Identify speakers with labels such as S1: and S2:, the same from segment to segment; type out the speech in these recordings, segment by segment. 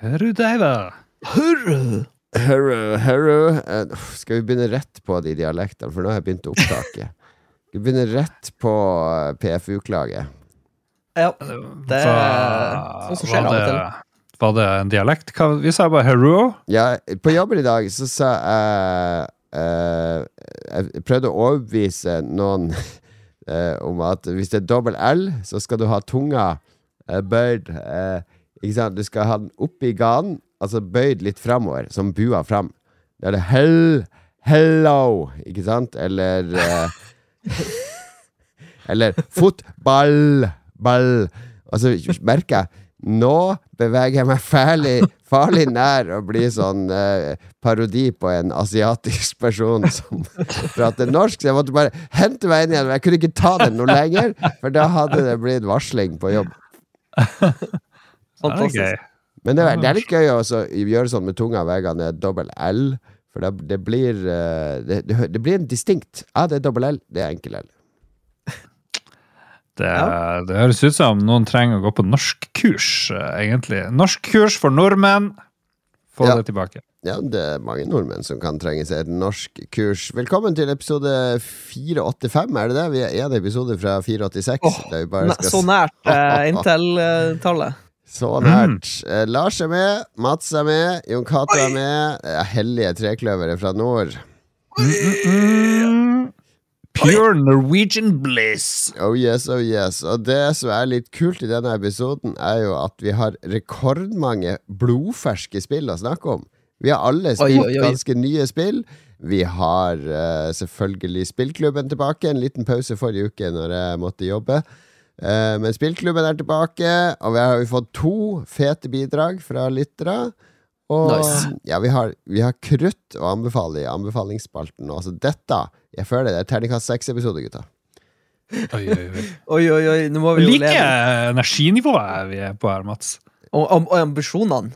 S1: Rudeiva.
S2: Hurra!
S3: Hello, hello. Eh, Skal vi begynne rett på de dialektene, for nå har jeg begynt opptaket. Vi begynne rett på eh, PFU-klaget?
S2: Ja. Det er sånn som skjer av og
S1: det,
S2: til.
S1: var det en dialekt? Hva, vi sa bare hero.
S3: Ja, på jobben i dag så sa jeg eh, Jeg prøvde å overbevise noen eh, om at hvis det er dobbel L, så skal du ha tunga eh, bøyd eh? Du skal ha den oppi ganen, altså bøyd litt framover, som bua fram. Da er det hell, hello, ikke sant? Eller eh, Eller fotball, ball. Og så merker jeg Nå beveger jeg meg farlig, farlig nær å bli sånn eh, parodi på en asiatisk person som prater norsk. Så jeg måtte bare hente meg inn igjen. Jeg kunne ikke ta den noe lenger, for da hadde det blitt varsling på jobb.
S2: Fantastisk.
S1: Det
S3: Men det, er- det er litt gøy å gjøre sånn med tunga hver gang det er dobbel L. For det, det blir eh, det, det, blir en distinkt. Ja, det er dobbel L, det er enkel L.
S1: Det, det høres ut som noen trenger å gå på norskkurs, eh, egentlig. Norskkurs for nordmenn! Få
S3: Ja.
S1: det tilbake.
S3: Ja, det er mange nordmenn som kan trenge seg et norsk kurs. Velkommen til episode 485, er det det? Vi er én episode fra 486.
S2: Åh,
S3: der vi bare
S2: Ne-
S3: skal
S2: Så nært uh, Intel-tallet.
S3: Så nært. Eh, Lars er med, Mats er med, Jon Cato er med. Hellige trekløvere fra nord.
S1: Mm, pure Norwegian bliss!
S3: Oh yes, oh yes. Og det som er litt kult i denne episoden, er jo at vi har rekordmange blodferske spill å snakke om. Vi har alle spilt
S2: oi, oi.
S3: ganske nye spill. Vi har uh, selvfølgelig spillklubben tilbake. En liten pause forrige uke når jeg måtte jobbe. Eh, men spillklubben er tilbake, og vi har vi fått to fete bidrag fra lyttere. Og
S2: Nice.
S3: ja, vi har, vi har krutt å anbefale i anbefalingsspalten. nå. Altså dette Jeg føler det er terningkast seks-episode, gutta.
S1: Oi, oi, oi.
S2: Oi, oi, oi, nå må vi jo
S1: Like energinivået vi er på her, Mats.
S2: Og, og, og ambisjonene.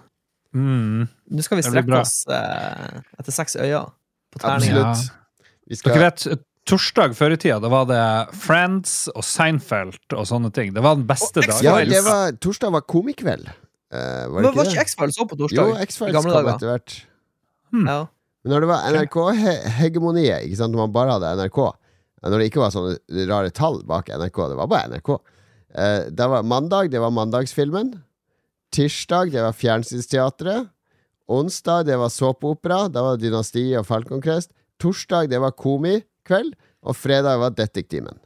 S1: Mm.
S2: Nå skal vi strekke oss eh, etter seks øyne på terning.
S3: Absolutt. Vi skal,
S1: Dere vet, torsdag før i tida, da var det Friends og Seinfeld og sånne ting. Det var den beste dagen.
S3: ja, det var, torsdag var komikveld. Uh, var det
S2: Men var
S3: ikke
S2: ikke? X-Files òg på torsdag? Jo. X-Files
S3: kom
S2: dager.
S3: etter hvert.
S2: Ja.
S3: Men når det var NRK-hegemoniet, ikke sant, når man bare hadde NRK eh, Når det ikke var sånne rare tall bak NRK, det var bare NRK. Uh, det var mandag, det var mandagsfilmen. Tirsdag, det var Fjernsynsteatret. Onsdag, det var såpeopera. Da var det Dynasti og Falcon-Crest. Torsdag, det var Komikveld. Og fredag var Detektimen.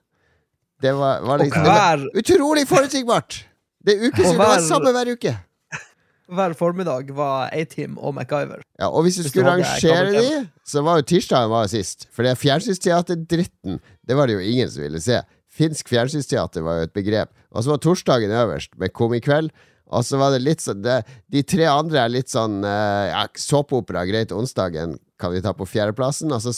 S3: Det var, var
S2: liksom,
S3: liksom det var Utrolig forutsigbart! Det er ukesvis,
S2: Og
S3: det var samme hver uke.
S2: hver formiddag var A-Team og MacGyver.
S3: Ja, og hvis du
S2: Hvis
S3: skulle rangere de, så var jo tirsdagen var sist. For det fjernsynsteaterdritten, det var det jo ingen som ville se. Finsk fjernsynsteater var jo et begrep. Og så var torsdagen øverst, med Komikveld. Og så var det litt sånn det, De tre andre er litt sånn eh, ja, Såpeopera, greit. Onsdagen kan vi ta på fjerdeplassen. Altså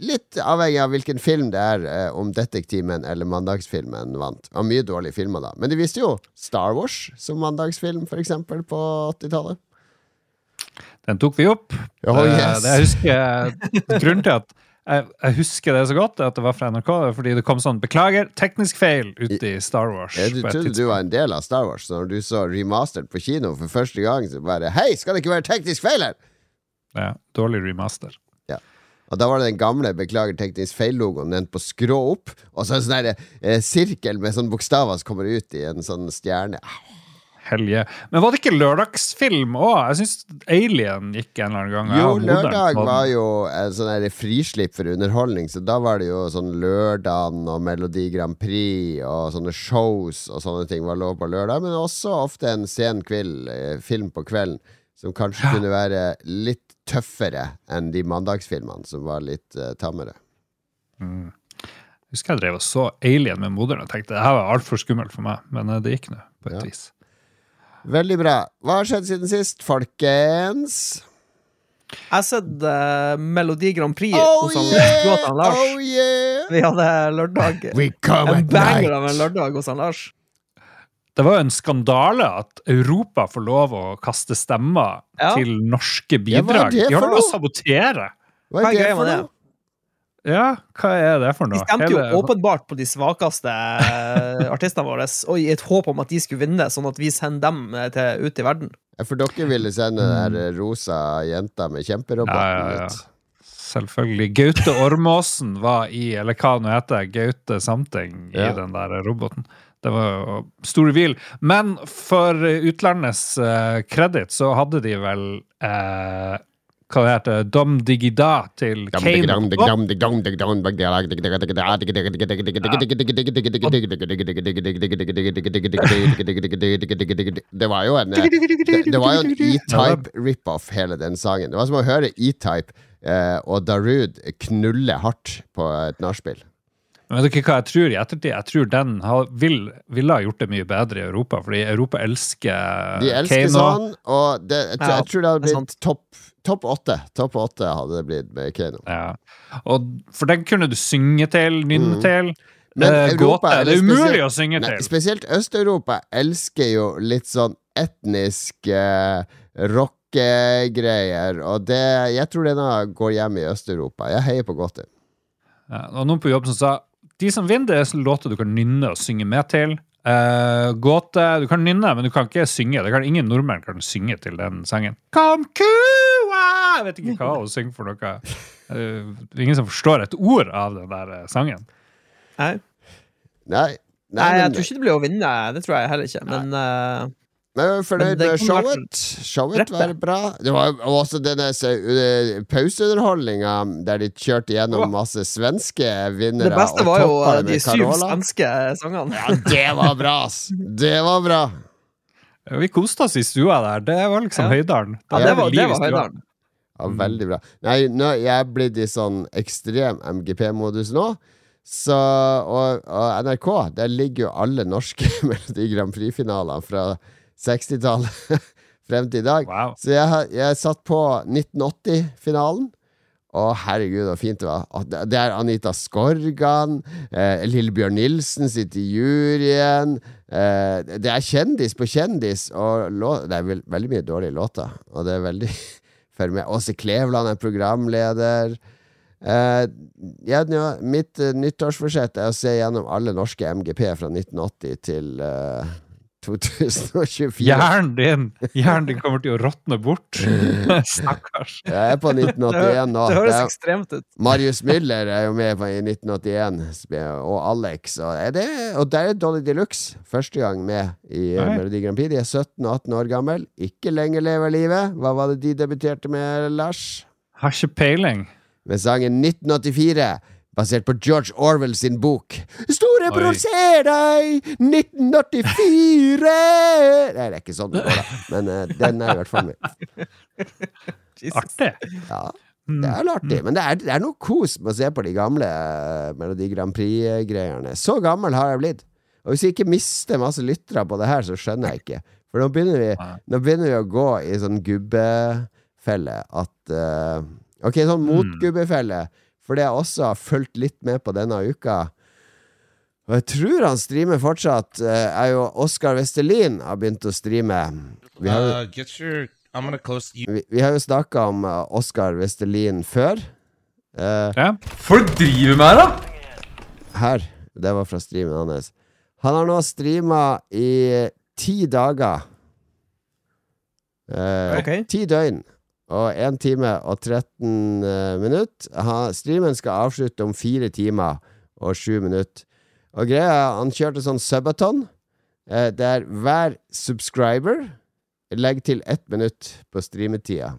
S3: litt avhengig av hvilken film det er, eh, om Detektimen eller Mandagsfilmen vant. Det var mye dårlige filmer da. Men de viste jo Star Wars som mandagsfilm, for eksempel, på 80-tallet.
S1: Den tok vi opp.
S3: Oh,
S1: Eh,
S3: yes.
S1: det jeg husker, grunnen til at jeg, jeg husker det så godt, at det var fra NRK. Fordi det kom sånn 'beklager, teknisk feil' ute i Star Wars.
S3: Ja, du trodde du var en del av Star Wars, når du så remastered på kino for første gang, så bare Hei, skal det ikke være teknisk feil her?!
S1: Ja, dårlig remaster.
S3: Og da var det den gamle Beklager teknisk feil-logoen, den på skrå opp, og så en sånn eh, sirkel med sånne bokstaver som kommer ut i en sånn stjerne.
S1: Helge. Men var det ikke lørdagsfilm òg? Jeg syns Alien gikk en eller annen gang.
S3: Jo, lørdag var jo en sånn frislipp for underholdning, så da var det jo sånn Lørdagen og Melodi Grand Prix og sånne shows og sånne ting var lov på lørdag, men også ofte en sen kveld, eh, film på kvelden, som kanskje kunne være litt tøffere enn de mandagsfilmene, som var litt uh, tammere.
S1: Jeg husker jeg drev og så Alien med moderen og tenkte det her var altfor skummelt for meg, men eh, det gikk nå, på et
S3: Ja.
S1: vis.
S3: Veldig bra. Hva har skjedd siden sist, folkens?
S2: Jeg har sett uh, Melodi Grand Prix
S3: Oh
S2: hos han
S3: yeah!
S2: Lars.
S3: Oh yeah!
S2: Vi hadde lørdag.
S3: We come
S2: En
S3: at
S2: banger av en lørdag hos han Lars.
S1: Det var jo en skandale at Europa får lov å kaste stemmer
S2: Ja.
S1: til norske
S3: Ja,
S1: bidrag.
S3: det
S1: De har lov å sabotere.
S3: Hva
S2: Hva
S3: er det for noe?
S1: Ja, hva er det for noe?
S2: De stemte jo
S1: Hele-
S2: åpenbart på de svakeste eh, artistene våre, og i et håp om at de skulle vinne, sånn at vi sender dem eh, til, ut i verden.
S3: Ja, For dere ville sende den der rosa jenta med kjemperoboten
S1: Mm. Ja, ja, ja.
S3: ut.
S1: Selvfølgelig. Gaute Ormåsen var i, eller hva nå heter, Gaute Something i den der roboten. Det var jo stor hvil. Men for utlandets uh, så hadde de vel uh, hva det heter, Dom Digida til Kane.
S3: Det var jo en Det, var jo en E-Type rip-off, hele den sangen. Det var som å høre E-Type eh, og Darude knulle hardt på et nachspiel.
S1: Men vet dere hva jeg tror i ettertid? Jeg tror den har, vil, ville ha gjort det mye bedre i Europa, fordi Europa elsker
S3: De elsker
S1: Kano.
S3: sånn, og det, jeg, tror, jeg tror det hadde blitt topp Topp åtte. Topp åtte hadde det blitt med Kano.
S1: Ja. Og, for den kunne du synge til, nynne
S3: Mm.
S1: til.
S3: Men
S1: eh,
S3: Europa,
S1: gåte. Det er umulig å synge
S3: Nei,
S1: til.
S3: spesielt Øst-Europa elsker jo litt sånn etnisk uh, rockegreier, og det Jeg tror denne går hjem i Øst-Europa. Jeg heier på Gotti.
S1: Ja, og noen på jobb som sa de som vinner, det er låter du kan nynne og synge med til. Uh, gåte Du kan nynne, men du kan ikke synge. Det kan Ingen nordmenn kan synge til den sangen. Kom kua! Jeg vet ikke hva hun synger for noe. Uh, ingen som forstår et ord av den der eh, sangen.
S2: Nei,
S3: Nei, nei,
S2: Nei jeg
S3: men,
S2: tror ikke det blir å vinne, det tror jeg heller ikke, men eh,
S3: men jeg er
S2: det være
S3: showet. Showet var bra. Det var også denne pauseunderholdninga der de kjørte gjennom masse svenske vinnere.
S2: det beste var jo de syv svenske sangene.
S3: Ja, det var bra, ass! Det var bra.
S1: Vi koste oss i stua der. Det var liksom
S2: Ja.
S1: Høydalen.
S2: Ja, det var, det var. Høydalen.
S3: Ja, veldig bra. Nei, nå, jeg er blitt i sånn ekstrem MGP-modus nå. Så, og, og NRK, der ligger jo alle norske Melodi Grand Prix-finaler fra 60-tallet frem til i dag.
S1: Wow.
S3: Så jeg, jeg satt på 1980-finalen. Å, herregud, så fint det var. Det- er Anita Skorgan. Eh, Lillebjørn Nilsen sitter i juryen. Eh, det er kjendis på kjendis. Og det er vel, veldig mye dårlige låter. Og det er veldig. Åse Kleveland er programleder. Eh, ja, nå, mitt eh, nyttårsforsett er å se gjennom alle norske MGP fra 1980 til eh, 2024.
S1: Hjernen din Hjernen din kommer til å råtne bort. Stakkars.
S3: Jeg er på 1981 nå.
S2: Det høres ekstremt ut.
S3: Marius Müller er jo med på i 1981, og Alex. Og, er det, og der er Dolly Deluxe første gang med i eh,
S1: Nei.
S3: Melodi Grand Prix. De er 17 og 18 år gammel. Ikke lenger lever livet. Hva var det de debuterte med, Lars?
S1: Har ikke peiling.
S3: Med sangen 1984. Basert på George Orwell sin bok. Storebror, se deg! 1984! Nei, det er ikke sånn det går, da. Men uh, den er i hvert fall med.
S1: Artig.
S3: Ja, det er artig. Men det er, det er noe kos med å se på de gamle eh, Melodi Grand Prix-greiene. Så gammel har jeg blitt. Og hvis jeg ikke mister masse lyttere på det her, så skjønner jeg ikke. For nå begynner vi, nå begynner vi å gå i sånn gubbefelle at uh, Ok, sånn motgubbefelle. For det jeg også har fulgt litt med på denne uka Og jeg tror han streamer fortsatt, eh, er jo Oskar Westerlin har begynt å streame. Vi har, jo-
S4: Uh, your. I'm gonna close you.
S3: vi, vi har jo snakka om uh, Oskar Westerlin før. Uh,
S1: Ja.
S5: Folk driver med her, da!
S3: her. Det var fra streamen hans. Han har nå streama i ti dager. Uh,
S2: okay.
S3: Ti døgn og 1 time og 13 uh, minutter. Han, streamen skal avslutte om fire timer og sju minutter. Og greia han kjørte sånn subaton, uh, der hver subscriber legger til ett minutt på streametida.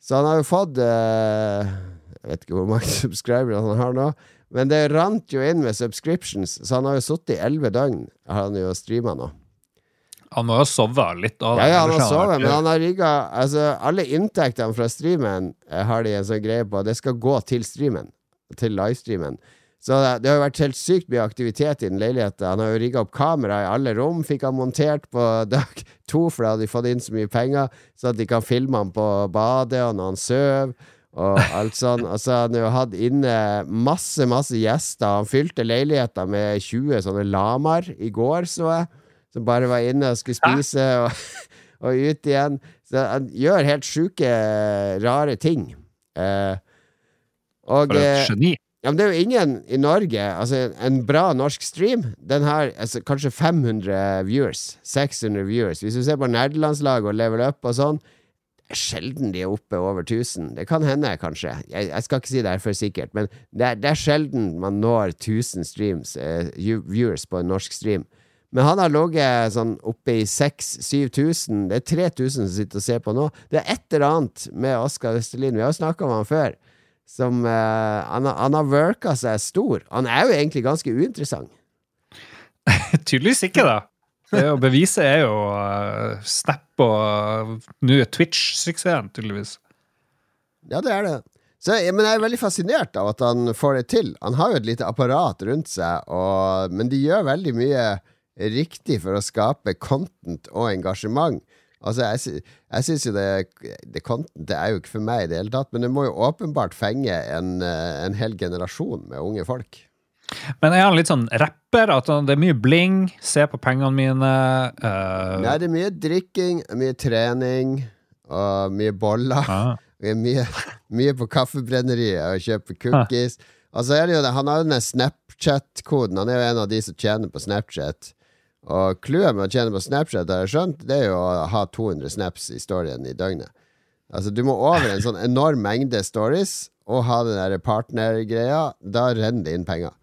S3: Så han har jo fått uh, Jeg vet ikke hvor mange subscribere han har nå, men det rant jo inn med subscriptions, så han har jo sittet i elleve døgn, har han jo streama nå.
S1: Han må jo sove litt av
S3: Ja, ja, han har sovet, men han har rigga Altså, alle inntektene fra streamen eh, har de en sånn greie på. Det skal gå til streamen. Til livestreamen. Så det, det har jo vært helt sykt mye aktivitet i den leiligheten. Han har jo rigga opp kamera i alle rom, fikk han montert på dag to, for da hadde de fått inn så mye penger, så at de kan filme han på badet og når han sover. Og alt sånn. Og så har han jo hatt inne masse, masse gjester. Han fylte leiligheten med 20 sånne lamaer i går, så jeg. Som bare var inne og skulle spise og, og ut igjen. Så han gjør helt sjuke, rare ting. Eh, og
S1: For
S3: eh,
S1: et geni.
S3: Ja, men det er jo ingen i Norge Altså, en bra norsk stream Den har altså, kanskje 500 viewers. 600 viewers. Hvis du ser på nerdelandslaget og level up og sånn, er sjelden de er oppe over 1000. Det kan hende, kanskje. Jeg, jeg skal ikke si det er for sikkert, men det er, det er sjelden man når 1000 streams, eh, viewers på en norsk stream. Men han har ligget sånn oppe i 6000-7000. Det er 3000 som sitter og ser på nå. Det er et eller annet med Oskar Westerlin, vi har jo snakka om han før, som uh, han, har- han har worka seg stor. Han er jo egentlig ganske uinteressant.
S1: Tydeligvis ikke, da. Det å bevise er jo uh, Snap og uh, nå er Twitch-suksessen, tydeligvis.
S3: Ja, det er det. Så, ja, men jeg er veldig fascinert av at han får det til. Han har jo et lite apparat rundt seg, og, men de gjør veldig mye riktig for å skape content og engasjement. Altså, jeg, jeg syns jo det, det content det er jo ikke for meg i det hele tatt, men det må jo åpenbart fenge en, en hel generasjon med unge folk.
S1: Men er han litt sånn rapper? At det er mye bling? Se på pengene mine. Uh...
S3: Nei, det er mye drikking, mye trening og mye boller.
S1: ah.
S3: Mye, mye på kaffebrenneriet og kjøper cookies. Og så er det jo det, Han har jo den Snapchat-koden. Han er jo en av de som tjener på Snapchat. Og clouet med å tjene på Snapchat, har jeg skjønt, det er jo å ha 200 snaps i storyen i døgnet. Altså Du må over en sånn enorm mengde stories og ha den der partnergreia. Da renner det inn penger.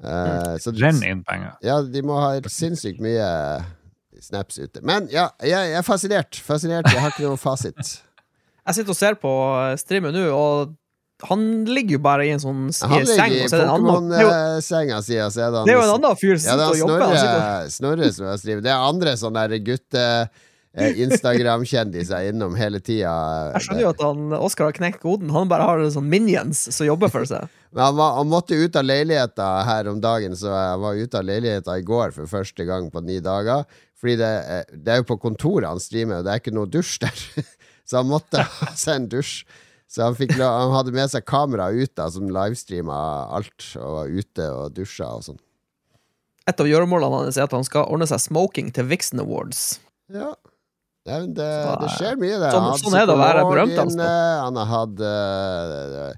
S3: Uh, mm.
S1: renner inn penger.
S3: Ja, de må ha sinnssykt mye snaps ute. Men ja, jeg, jeg er fascinert. Fascinert. Jeg har ikke noen fasit.
S2: Jeg sitter og ser på streamen nå, og han ligger jo bare i en sånn
S3: Han
S2: i seng.
S3: ligger i Pokémon-senga si, og så er det
S2: det er jo en annen fyr som
S3: ja,
S2: sitter og
S3: er
S2: jobber. Han
S3: Snorre, Snorre som har skriver. Det er andre sånne gutte eh, Instagram-kjendiser innom hele tida.
S2: Jeg skjønner jo at han, Oskar har knekt koden. Han bare har sånn minions som jobber for seg.
S3: Men han, var, han måtte ut av leiligheta her om dagen, så jeg var ute av leiligheta i går for første gang på ni dager. Fordi det, er- det er jo på kontoret han streamer, og det er ikke noe dusj der. Så han måtte ha seg en dusj. Så han, fikk, han hadde med seg kamera ut da, som livestreama alt, og var ute og dusja og sånn.
S2: Et av gjøremålene hans er at han skal ordne seg smoking til Vixen Awards.
S3: Ja. Ja, det, det skjer mye, det.
S2: sånn- sånn er det å være berømt, altså.
S3: Han har hatt eh,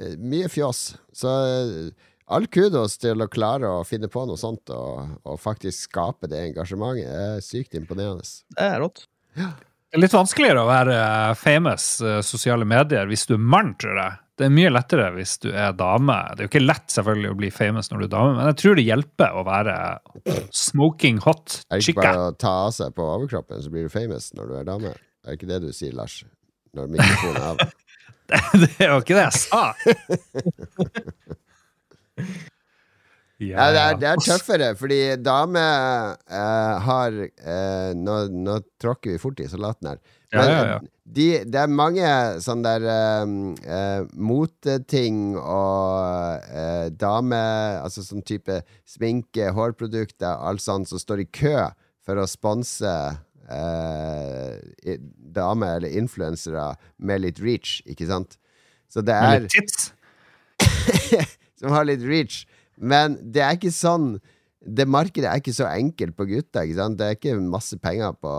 S3: eh, mye fjås. Så eh, all kudos til å klare å finne på noe sånt og, og faktisk skape det engasjementet. Det er sykt imponerende.
S2: Det er rått.
S1: Det er litt vanskeligere å være eh, famous eh, sosiale medier hvis du er mann, tror jeg. Det er mye lettere hvis du er dame. Det er jo ikke lett selvfølgelig å bli famous når du er dame, men jeg tror det hjelper å være smoking hot
S3: Er det ikke
S1: chica.
S3: bare å ta av seg på overkroppen, så blir du famous når du er dame? Er det ikke det du sier, Lars? Når mikrofonen er av?
S1: det er jo ikke det jeg sa!
S3: Ja, det er, det er tøffere, fordi dame eh, har eh, nå, nå tråkker vi fort i salaten her.
S1: Ja, ja, ja.
S3: De, det er mange sånne der eh, eh, moteting og eh, dame Altså sånn type sminke, hårprodukter, alt sånt som står i kø for å sponse eh, damer eller influensere med litt reach, ikke sant? Så det er
S1: Med litt tips?
S3: som har litt reach. Men det er ikke sånn Det markedet er ikke så enkelt på gutta. Ikke sant? Det er ikke masse penger på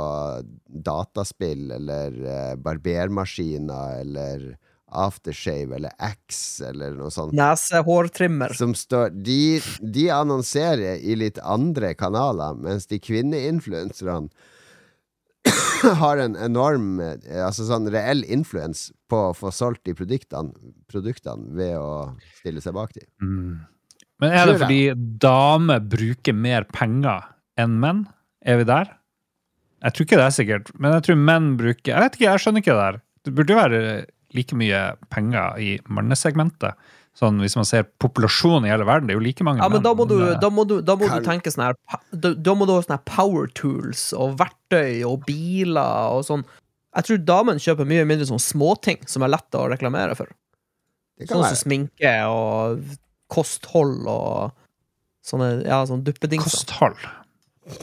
S3: dataspill eller uh, barbermaskiner eller aftershave eller Axe eller noe sånt.
S2: Nesehårtrimmer.
S3: Som står de, de annonserer i litt andre kanaler, mens de kvinneinfluenserne har en enorm eh, Altså sånn reell influens på å få solgt de produktene, produktene ved å stille seg bak dem.
S1: Men er det fordi damer bruker mer penger enn menn? Er vi der? Jeg tror ikke det er sikkert, men jeg tror menn bruker Jeg vet ikke, jeg skjønner ikke det der. Det burde jo være like mye penger i mannesegmentet. Sånn hvis man ser populasjonen i hele verden, det er jo like mange
S2: Ja, men da må du, da må du, da må du tenke sånn her da, da må du ha sånne power tools og verktøy og biler og sånn. Jeg tror damen kjøper mye mindre sånn småting som er lett å reklamere for. Sånn som sminke og kosthold og sånne ja, sånn duppedingser.
S1: Kosthold.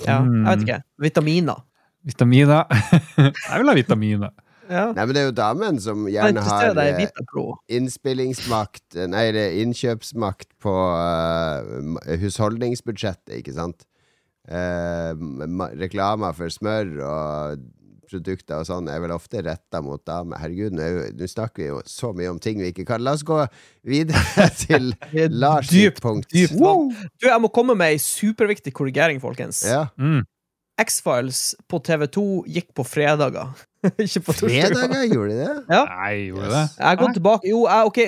S2: Ja, jeg vet
S1: Mm.
S2: ikke. Vitaminer.
S1: Vitaminer. jeg vil ha vitaminer.
S2: Ja.
S3: Nei, men det er jo damen som gjerne har eh,
S2: Vitapro.
S3: innspillingsmakt Nei, det er innkjøpsmakt på uh, husholdningsbudsjettet, ikke sant? Uh, reklamer for smør og produkter og sånn er vel ofte retta mot damer. Herregud, nå er nå snakker vi jo så mye om ting vi ikke kan. La oss gå videre til Lars sitt punkt.
S2: Dyp. Du, jeg må komme med ei superviktig korrigering, folkens.
S3: Ja.
S1: Mm.
S2: X-Files på TV2 gikk på fredager. Ikke på torsdager.
S3: Fredager, gjorde de det?
S2: Ja.
S1: Nei, gjorde det?
S2: Jeg har gått tilbake Jo, jeg, ok,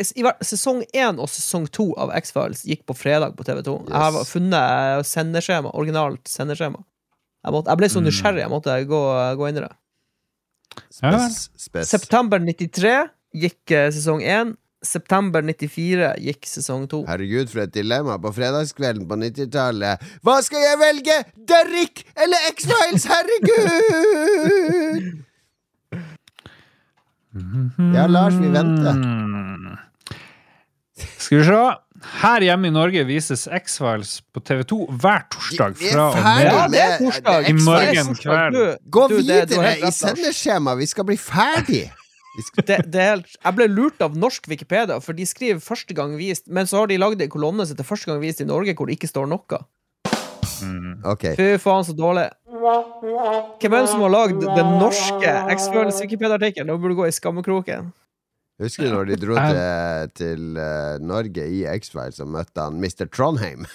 S2: sesong én og sesong to av X-Files gikk på fredag på TV2. Jeg har funnet sendeskjema, originalt sendeskjema. Jeg, måtte, jeg ble så
S1: Mm.
S2: nysgjerrig, jeg måtte gå, gå inn i det.
S3: Spes, spes.
S2: September 93 gikk eh, sesong 1. September 94 gikk sesong 2.
S3: Herregud, for et dilemma på fredagskvelden på 90-tallet. Hva skal jeg velge? Derrick eller X-Files? Herregud! Ja, Lars, vi venter.
S1: Skal vi se. Her hjemme i Norge vises X-Files på TV2 hver torsdag fra og
S3: med
S2: Ja, det er torsdag.
S1: I morgen kveld.
S3: Gå videre i sendeskjemaet. Vi skal bli ferdig.
S2: Det, det er helt, jeg ble lurt av norsk Wikipedia, for de skriver første gang vist, men så har de lagd en kolonne som heter første gang vist i Norge, hvor det ikke står noe.
S3: Ok.
S2: Fy faen, så dårlig. Hvem er det som har lagd den norske X-Files Wikipedia-artikkelen? Nå burde du gå i skammekroken.
S3: Husker du når de dro til, til uh, Norge i X-Files og møtte han Mr. Trondheim?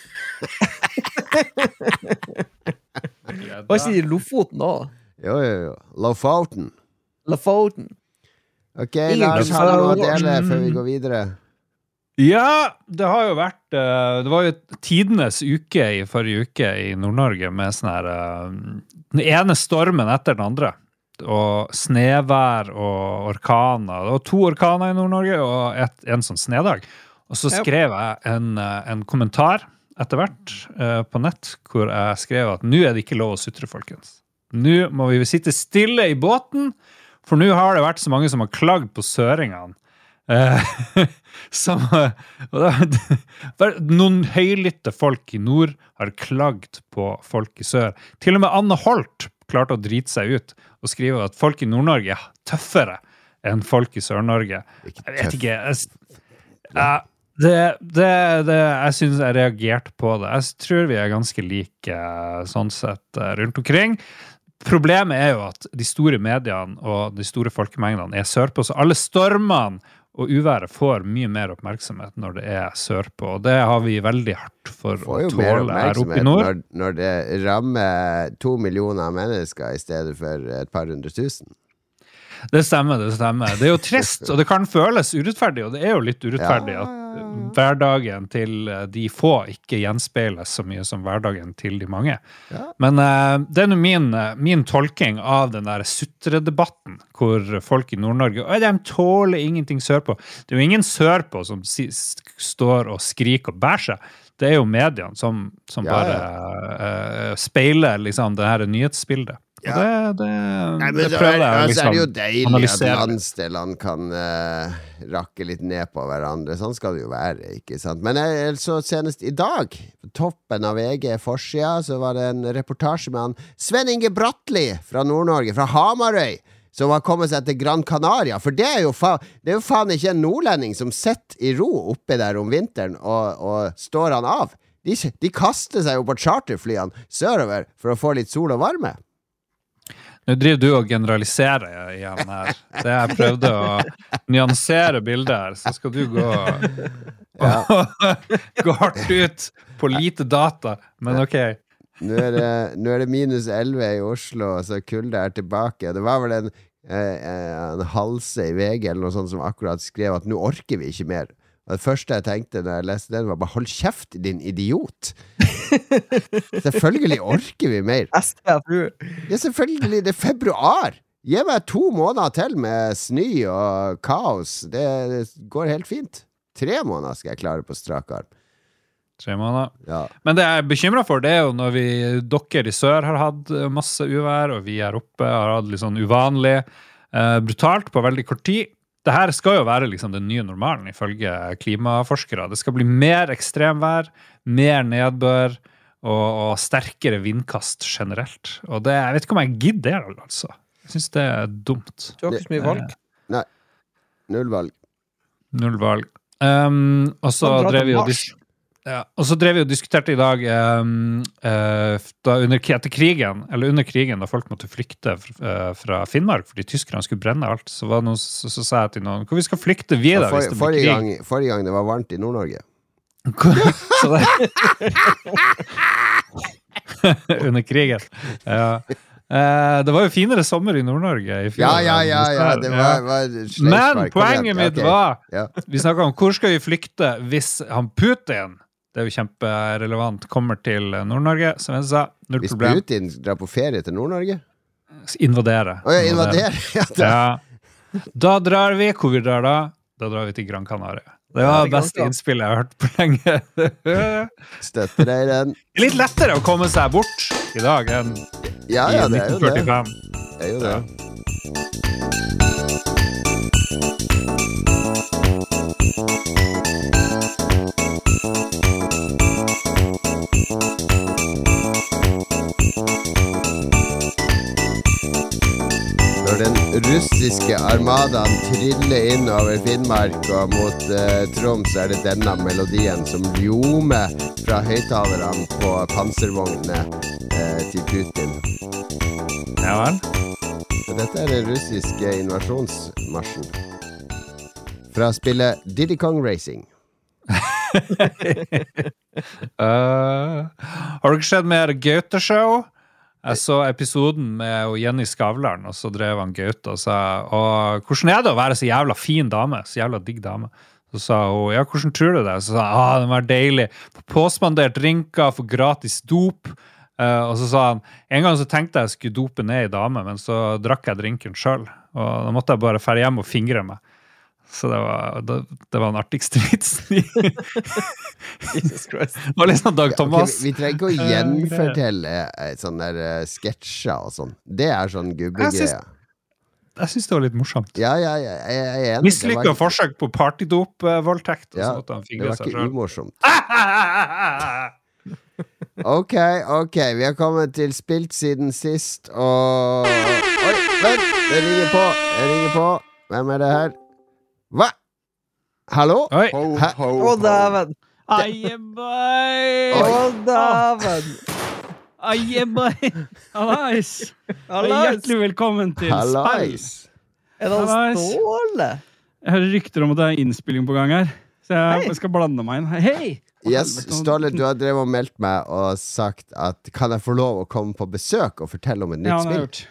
S2: Hva sier de Lofoten da?
S3: Jo, jo, jo. Lofoten.
S2: Lofoten.
S3: Ok,
S2: Ingen
S3: Lars, har du noe å dele før vi går videre?
S1: Ja, det har jo vært eh, Det var jo tidenes uke i forrige uke i Nord-Norge med sånn her eh, Den ene stormen etter den andre. Og snevær og orkaner. Det var to orkaner i Nord-Norge og et, en sånn snedag. Og så skrev jeg en, eh, en kommentar etter hvert uh, på nett hvor jeg skrev at nå er det ikke lov å sutre, folkens. Nå må vi sitte stille i båten, for nå har det vært så mange som har klagd på søringene. Eh, som, noen høylytte folk i nord har klagd på folk i sør. Til og med Anne Holt klarte å drite seg ut og skrive at folk i Nord-Norge er tøffere enn folk i Sør-Norge. Jeg vet ikke. Jeg, det, det, det, jeg syns jeg reagerte på det. Jeg tror vi er ganske like eh, sånn sett eh, rundt omkring. Problemet er jo at de store mediene og de store folkemengdene er sørpå, så alle stormene og uværet får mye mer oppmerksomhet når det er sørpå. Og det har vi veldig hardt for å
S3: Får
S1: tåle her oppe i nord.
S3: når, når det rammer to millioner mennesker i stedet for et par hundre tusen.
S1: Det stemmer, det stemmer. Det er jo trist, og det kan føles urettferdig, og det er jo litt urettferdig at
S3: ja, ja.
S1: Hverdagen til eh, de få ikke gjenspeiles så mye som hverdagen til de mange.
S3: Ja.
S1: Men uh, det er nå min, eh, min tolking av den der sutredebatten, hvor folk i Nord-Norge «Oi, de tåler ingenting sørpå. Det er jo ingen sørpå som står og skriker og bærer seg. Det er jo mediene som, som
S3: Ja,
S1: bare uh, speiler liksom det her nyhetsbildet.
S3: Ja.
S1: det, det,
S3: Nei, men
S1: det
S3: er,
S1: prøver jeg
S3: altså, er det jo
S1: liksom
S3: deilig at landsdelene kan uh, rakke litt ned på hverandre. Sånn skal det jo være, ikke sant. Men jeg så senest i dag, på toppen av VG forsida, så var det en reportasje med han Sven Inge Bratli fra Nord-Norge, fra Hamarøy. Som har kommet seg til Gran Canaria. For det er jo, fa det er jo faen ikke en nordlending som sitter i ro oppe der om vinteren og, og står han av. De, de kaster seg jo på charterflyene sørover for å få litt sol og varme.
S1: Nå driver du og generaliserer igjen her. Det jeg prøvde å nyansere bildet her, så skal du gå, gå hardt ut på lite data. Men ok.
S3: Nå er, det, nå er det minus 11 i Oslo, så kulda er tilbake. Det var vel en, eh, en halse i VG eller noe sånt som akkurat skrev at nå orker vi ikke mer. Og det første jeg tenkte når jeg leste den, var bare 'hold kjeft, din idiot'. selvfølgelig orker vi mer. Ja, selvfølgelig. Det er februar. Gi meg to måneder til med snø og kaos. Det, det går helt fint. Tre måneder skal jeg klare på strak arm.
S1: Tre måneder.
S3: Ja.
S1: Men det jeg er bekymra for, det er jo når vi, dere i sør har hatt eh, masse uvær, og vi her oppe har hatt litt sånn uvanlig, eh, brutalt på veldig kort tid. Det her skal jo være liksom den nye normalen, ifølge klimaforskere. Det skal bli mer ekstremvær, mer nedbør og, og sterkere vindkast generelt. Og det, jeg vet ikke om jeg gidder det, altså. Jeg syns det er dumt.
S2: Du har ikke så mye valg. Nei.
S3: Null valg.
S1: Null valg. Um, og så drev vi og
S2: Mars.
S1: Ja, og så drev vi og diskuterte i dag eh, da under, etter krigen, eller under krigen, da folk måtte flykte fra, eh, fra Finnmark fordi tyskerne skulle brenne alt, så, var noen, så, så sa jeg til noen Hvor vi skal flykte vi, da?
S3: For, forrige, gang, forrige gang det var varmt i Nord-Norge.
S1: Under krigen. Ja. Eh, det var jo finere sommer i Nord-Norge i fjor.
S3: Ja, ja, ja, ja, det var, var
S1: Men poenget mitt var. Vi snakka om hvor skal vi flykte hvis han Putin Det er jo kjemperelevant. Kommer til Nord-Norge, som jeg sa. Null
S3: Hvis
S1: problem.
S3: Putin drar på ferie til Nord-Norge?
S1: Invadere.
S3: Å ja, invadere! Ja, da.
S1: Ja. Da drar vi. Hvor vi drar da? Da drar vi til Gran Canaria. Det var det beste innspillet jeg har hørt på lenge.
S3: Støtter deg i den.
S1: litt lettere å komme seg bort i dag enn
S3: Ja,
S1: i
S3: ja, det er jo det.
S1: 1945.
S3: Det er jo det. Russiske armadaen triller inn over Finnmark og mot eh, Troms, er det denne melodien som ljomer fra høyttalerne på panservognene eh, til Putin.
S1: Ja vel?
S3: Dette er den russiske invasjonsmarsjen. Fra spillet Diddy Kong Racing.
S1: Uh, har du ikke sett mer Gaute-show? Jeg så episoden med Jenny Skavlan, og så drev han Gaute og sa og, hvordan er det å være så jævla fin dame? Så jævla digg dame. Så sa hun ja, hvordan tror du det? Så sa han ah, det var deilig. På påspandert drinker, få gratis dop. Uh, og så sa han en gang så tenkte jeg skulle dope ned ei dame, men så drakk jeg drinken sjøl. Og da måtte jeg bare dra hjem og fingre meg. Så det var, det, det var den artigste vitsen.
S2: Jesus Christ.
S1: Det var liksom Dag
S3: Thomas.
S1: Thomas.
S3: vi, vi trenger ikke å gjenfortelle eh, sånne der, eh, sketsjer og sånn. Det er sånn
S1: Jeg
S3: gubbegreie.
S1: Jeg syns det var litt morsomt.
S3: Ja, ja, ja, jeg jeg.
S1: Mislykka
S3: ikke...
S1: forsøk på partydopvoldtekt.
S3: Ja, Det var ikke umorsomt. Ok, ok. Vi har kommet til spilt siden sist, og Oi, vent! Det ringer på. Det ringer på. Hvem er det her? Hva? Hallo?
S1: Oi.
S3: Hæ?
S2: Å, dæven!
S6: Aijebøy!
S2: Å, dæven!
S6: Aijebøy! Hallais! Hjertelig velkommen til.
S3: Hallais.
S2: Er det han Ståle?
S6: Jeg hører rykter om at det er innspilling på gang her, så jeg
S2: Hei.
S6: skal blande meg inn. Hei!
S3: Yes, Ståle, du har drevet og meldt meg og sagt at kan jeg få lov å komme på besøk og fortelle om et nytt
S6: Ja,
S3: spill?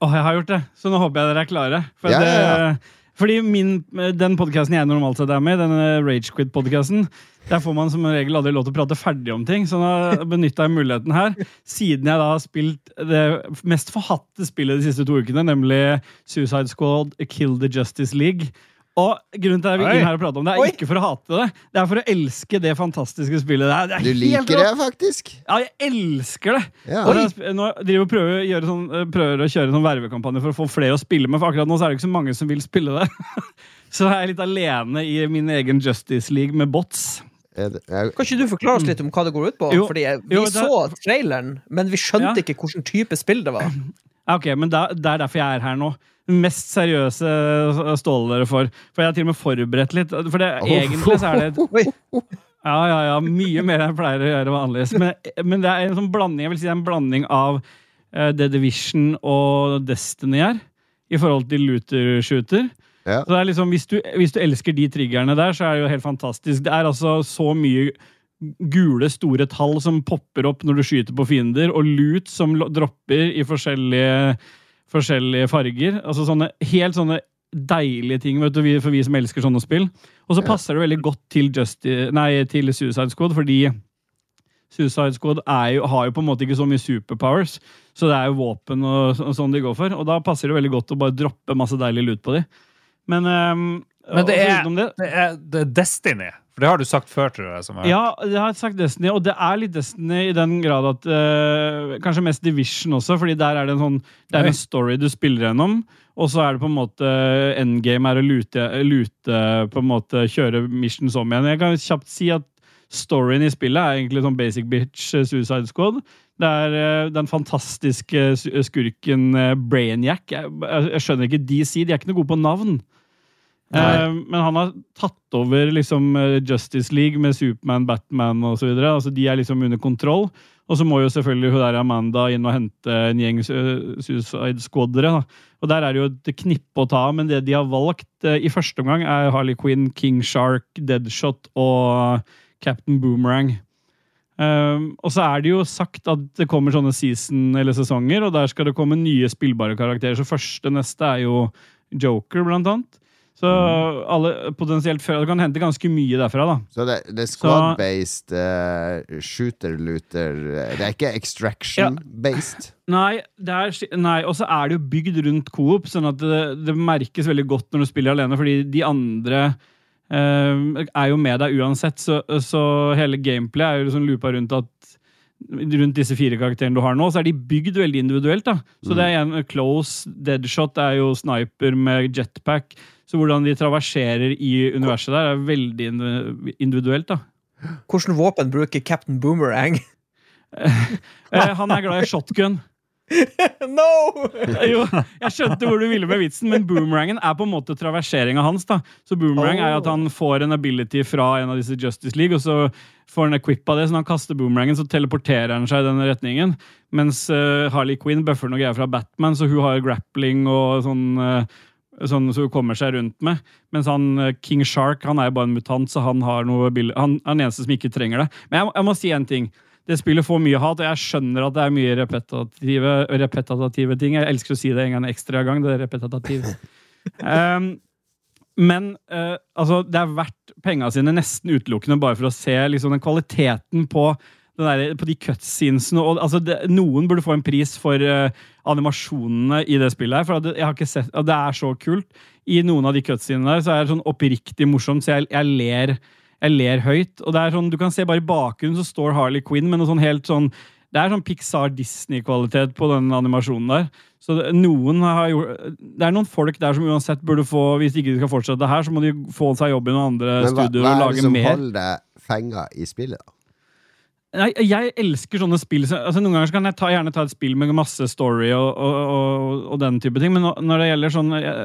S6: Å, jeg har gjort det, så nå håper jeg dere er klare. For
S3: Ja,
S6: det,
S3: ja, ja.
S6: Fordi min, den podkasten jeg normalt sett er med, den Ragequit-podkasten, der får man som regel aldri lov til å prate ferdig om ting. Så nå benytta jeg muligheten her, siden jeg da har spilt det mest forhatte spillet de siste to ukene, nemlig Suicide Squad Kill the Justice League. Og grunnen til at jeg vil inn her og prate om det, er
S2: Oi.
S6: ikke for å hate det, det er for å elske det fantastiske spillet. Det er, det er
S3: Du liker
S6: rått.
S3: det, faktisk?
S6: Ja, jeg elsker det!
S3: Ja.
S6: Og jeg Nå driver og prøver, å gjøre sånn, eh, prøver å kjøre sånn vervekampanje for å få flere å spille med, for akkurat nå så er det ikke så mange som vil spille det. så jeg er litt alene i min egen Justice League med bots.
S3: Er jeg,
S2: Kan ikke du forklare oss litt om hva det går ut på?
S6: Jo.
S2: Fordi Vi
S6: Jo, det-
S2: så traileren, men vi skjønte
S6: Ja.
S2: ikke hvilken type spill det var.
S6: Ok, men da, Det er derfor jeg er her nå. Mest seriøse Ståle dere får. For jeg har til og med forberedt litt. For det, egentlig så er det et Ja, ja, ja. Mye mer enn jeg pleier å gjøre vanligvis. Men, men det er en sånn blanding Jeg vil si det er en blanding av uh, The Division og Destiny her. I forhold til Luther Shooter.
S3: Ja.
S6: Så det er liksom, hvis du, hvis du elsker de triggerne der, så er det jo helt fantastisk. Det er altså så mye gule, store tall som popper opp når du skyter på fiender, og loot som dropper i forskjellige, forskjellige farger. Altså sånne helt sånne deilige ting vet du, for vi som elsker sånne spill. Og så passer det veldig godt til, Justi- nei, til Suicide Squad, fordi Suicide Squad er jo, har jo på en måte ikke så mye superpowers, så det er jo våpen og, og sånn de går for. Og da passer det veldig godt å bare droppe masse deilig lut på de. Men, um,
S1: Men det er,
S6: det,
S1: det, er, det er Destiny. For det har du sagt før, tror jeg. Som
S6: ja, jeg har sagt Destiny, og det er litt Destiny i den grad at uh, Kanskje mest Division også, fordi der er det en sånn Det er en story du spiller gjennom, og så er det på en måte endgame er å lute, lute på en måte kjøre missions om igjen. Jeg kan kjapt si at storyen i spillet er egentlig sånn basic bitch eh, Suicide Squad. Det er eh, den fantastiske skurken eh, Brainiac. Jeg, jeg, jeg skjønner ikke DC, de er ikke noe gode på navn. Eh, men han har tatt over liksom eh, Justice League med Supermann, Batman osv. Altså, de er liksom under kontroll. Og så må jo selvfølgelig hun der Amanda inn og hente en gjeng eh, Suicide Squadere. Og der er det jo et knippe å ta av, men det de har valgt eh, i første omgang, er Harley Quinn, King Shark, Deadshot og Captain Boomerang. Um, og så er det jo sagt at det kommer sånne season eller sesonger, og der skal det komme nye spillbare karakterer. Så første neste er jo Joker, blant annet. Så alle potensielt før Det kan hente ganske mye derfra, da.
S3: Så det, det er squad-based uh, shooter-looter Det er ikke extraction-based?
S6: Nei, er, sk- nei og så er det jo bygd rundt coop, sånn at det, det merkes veldig godt når du spiller alene, fordi de andre uh, er jo med deg uansett, så, så hele gameplay er jo liksom loopa rundt at rundt disse fire karakterene du har nå, så er de bygd veldig individuelt. da. Så det er en close, deadshot det er jo sniper med jetpack. Så hvordan de traverserer i universet der, er veldig individuelt. da.
S2: Hvilke våpen bruker Captain Boomerang?
S6: Eh, han er glad i shotgun.
S2: no!
S6: Jo, jeg skjønte hvor du ville med vitsen, men boomerangen er på en måte traverseringa hans. da. Så boomerang er at han får en ability fra en av disse Justice League, og så får han equip av det, så når han kaster boomerangen, så teleporterer han seg i den retningen. Mens uh, Harley Quinn bøffer noe greier fra Batman, så hun har grappling og sånn eh, Sånn som hun kommer seg rundt med. Mens han eh, King Shark han er jo bare en mutant, så han har noe bill- han, er den eneste som ikke trenger det. Men jeg, jeg må si en ting. Det spillet får mye hat, og jeg skjønner at det er mye repetitive, repetitive ting. Jeg elsker å si det en gang ekstra gang. det er repetitiv. um, men uh, altså, det er verdt penga sine nesten utelukkende bare for å se liksom, den kvaliteten på, der, på de cutscenesene. Og, altså, det, noen burde få en pris for uh, animasjonene i det spillet. her, for det, jeg har ikke sett, det er så kult. I noen av de cutscenene der så er det sånn oppriktig morsomt, så jeg, jeg ler jeg ler høyt. Og det er sånn, Du kan se bare i bakgrunnen så står Harley Quinn med noe sånn helt sånn Det er sånn Pixar-Disney-kvalitet på den animasjonen der. Så det, noen har gjort, det er noen folk der som uansett burde få Hvis ikke de skal fortsette her, så må de få seg jobb i noen andre
S3: Men mer
S6: studioer
S3: hva
S6: og
S3: er det som holder deg fenga i spillet? da?
S6: Nei, jeg elsker sånne spill. Altså, noen ganger kan jeg ta, gjerne ta et spill med masse story og, og, og, og den type ting, men når- det gjelder sånn eh,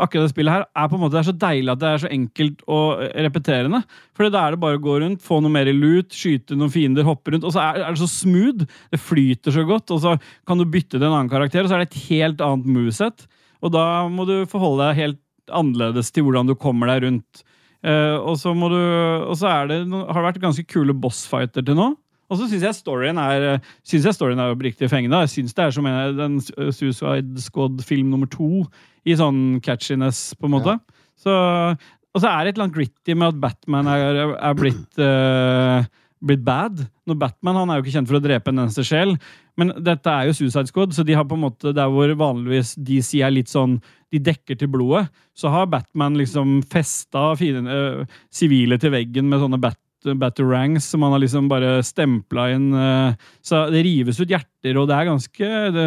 S6: Akkurat det spillet her er på en måte det er så deilig at det er så enkelt og repeterende. For da er det bare å gå rundt, få noe mer lut, skyte noen fiender, hoppe rundt, og så er, er det så smooth. Det flyter så godt, og så kan du bytte til en annen karakter, og så er det et helt annet moveset. Og da må du forholde deg helt annerledes til hvordan du kommer deg rundt. Uh, og så må du Og så er det, har det vært ganske kule bossfighter til nå. Og så syns jeg storyen er Synes jeg storyen er oppriktig fengende. Jeg syns det er som en, den uh, Suicide Squad-film nummer to i sånn catchiness, på en måte. Så, og så er det et eller annet gritty med at Batman er, er blitt uh, blitt bad. Når Batman han er jo ikke kjent for å drepe en eneste sjel, men dette er jo Suicide Squad, så de har på en måte der hvor vanligvis DC er litt sånn De dekker til blodet, så har Batman liksom festa sivile eh, sivile til veggen med sånne bat Batarangs som han har liksom bare stempla inn. eh, Så det rives ut hjerter, og det er ganske det,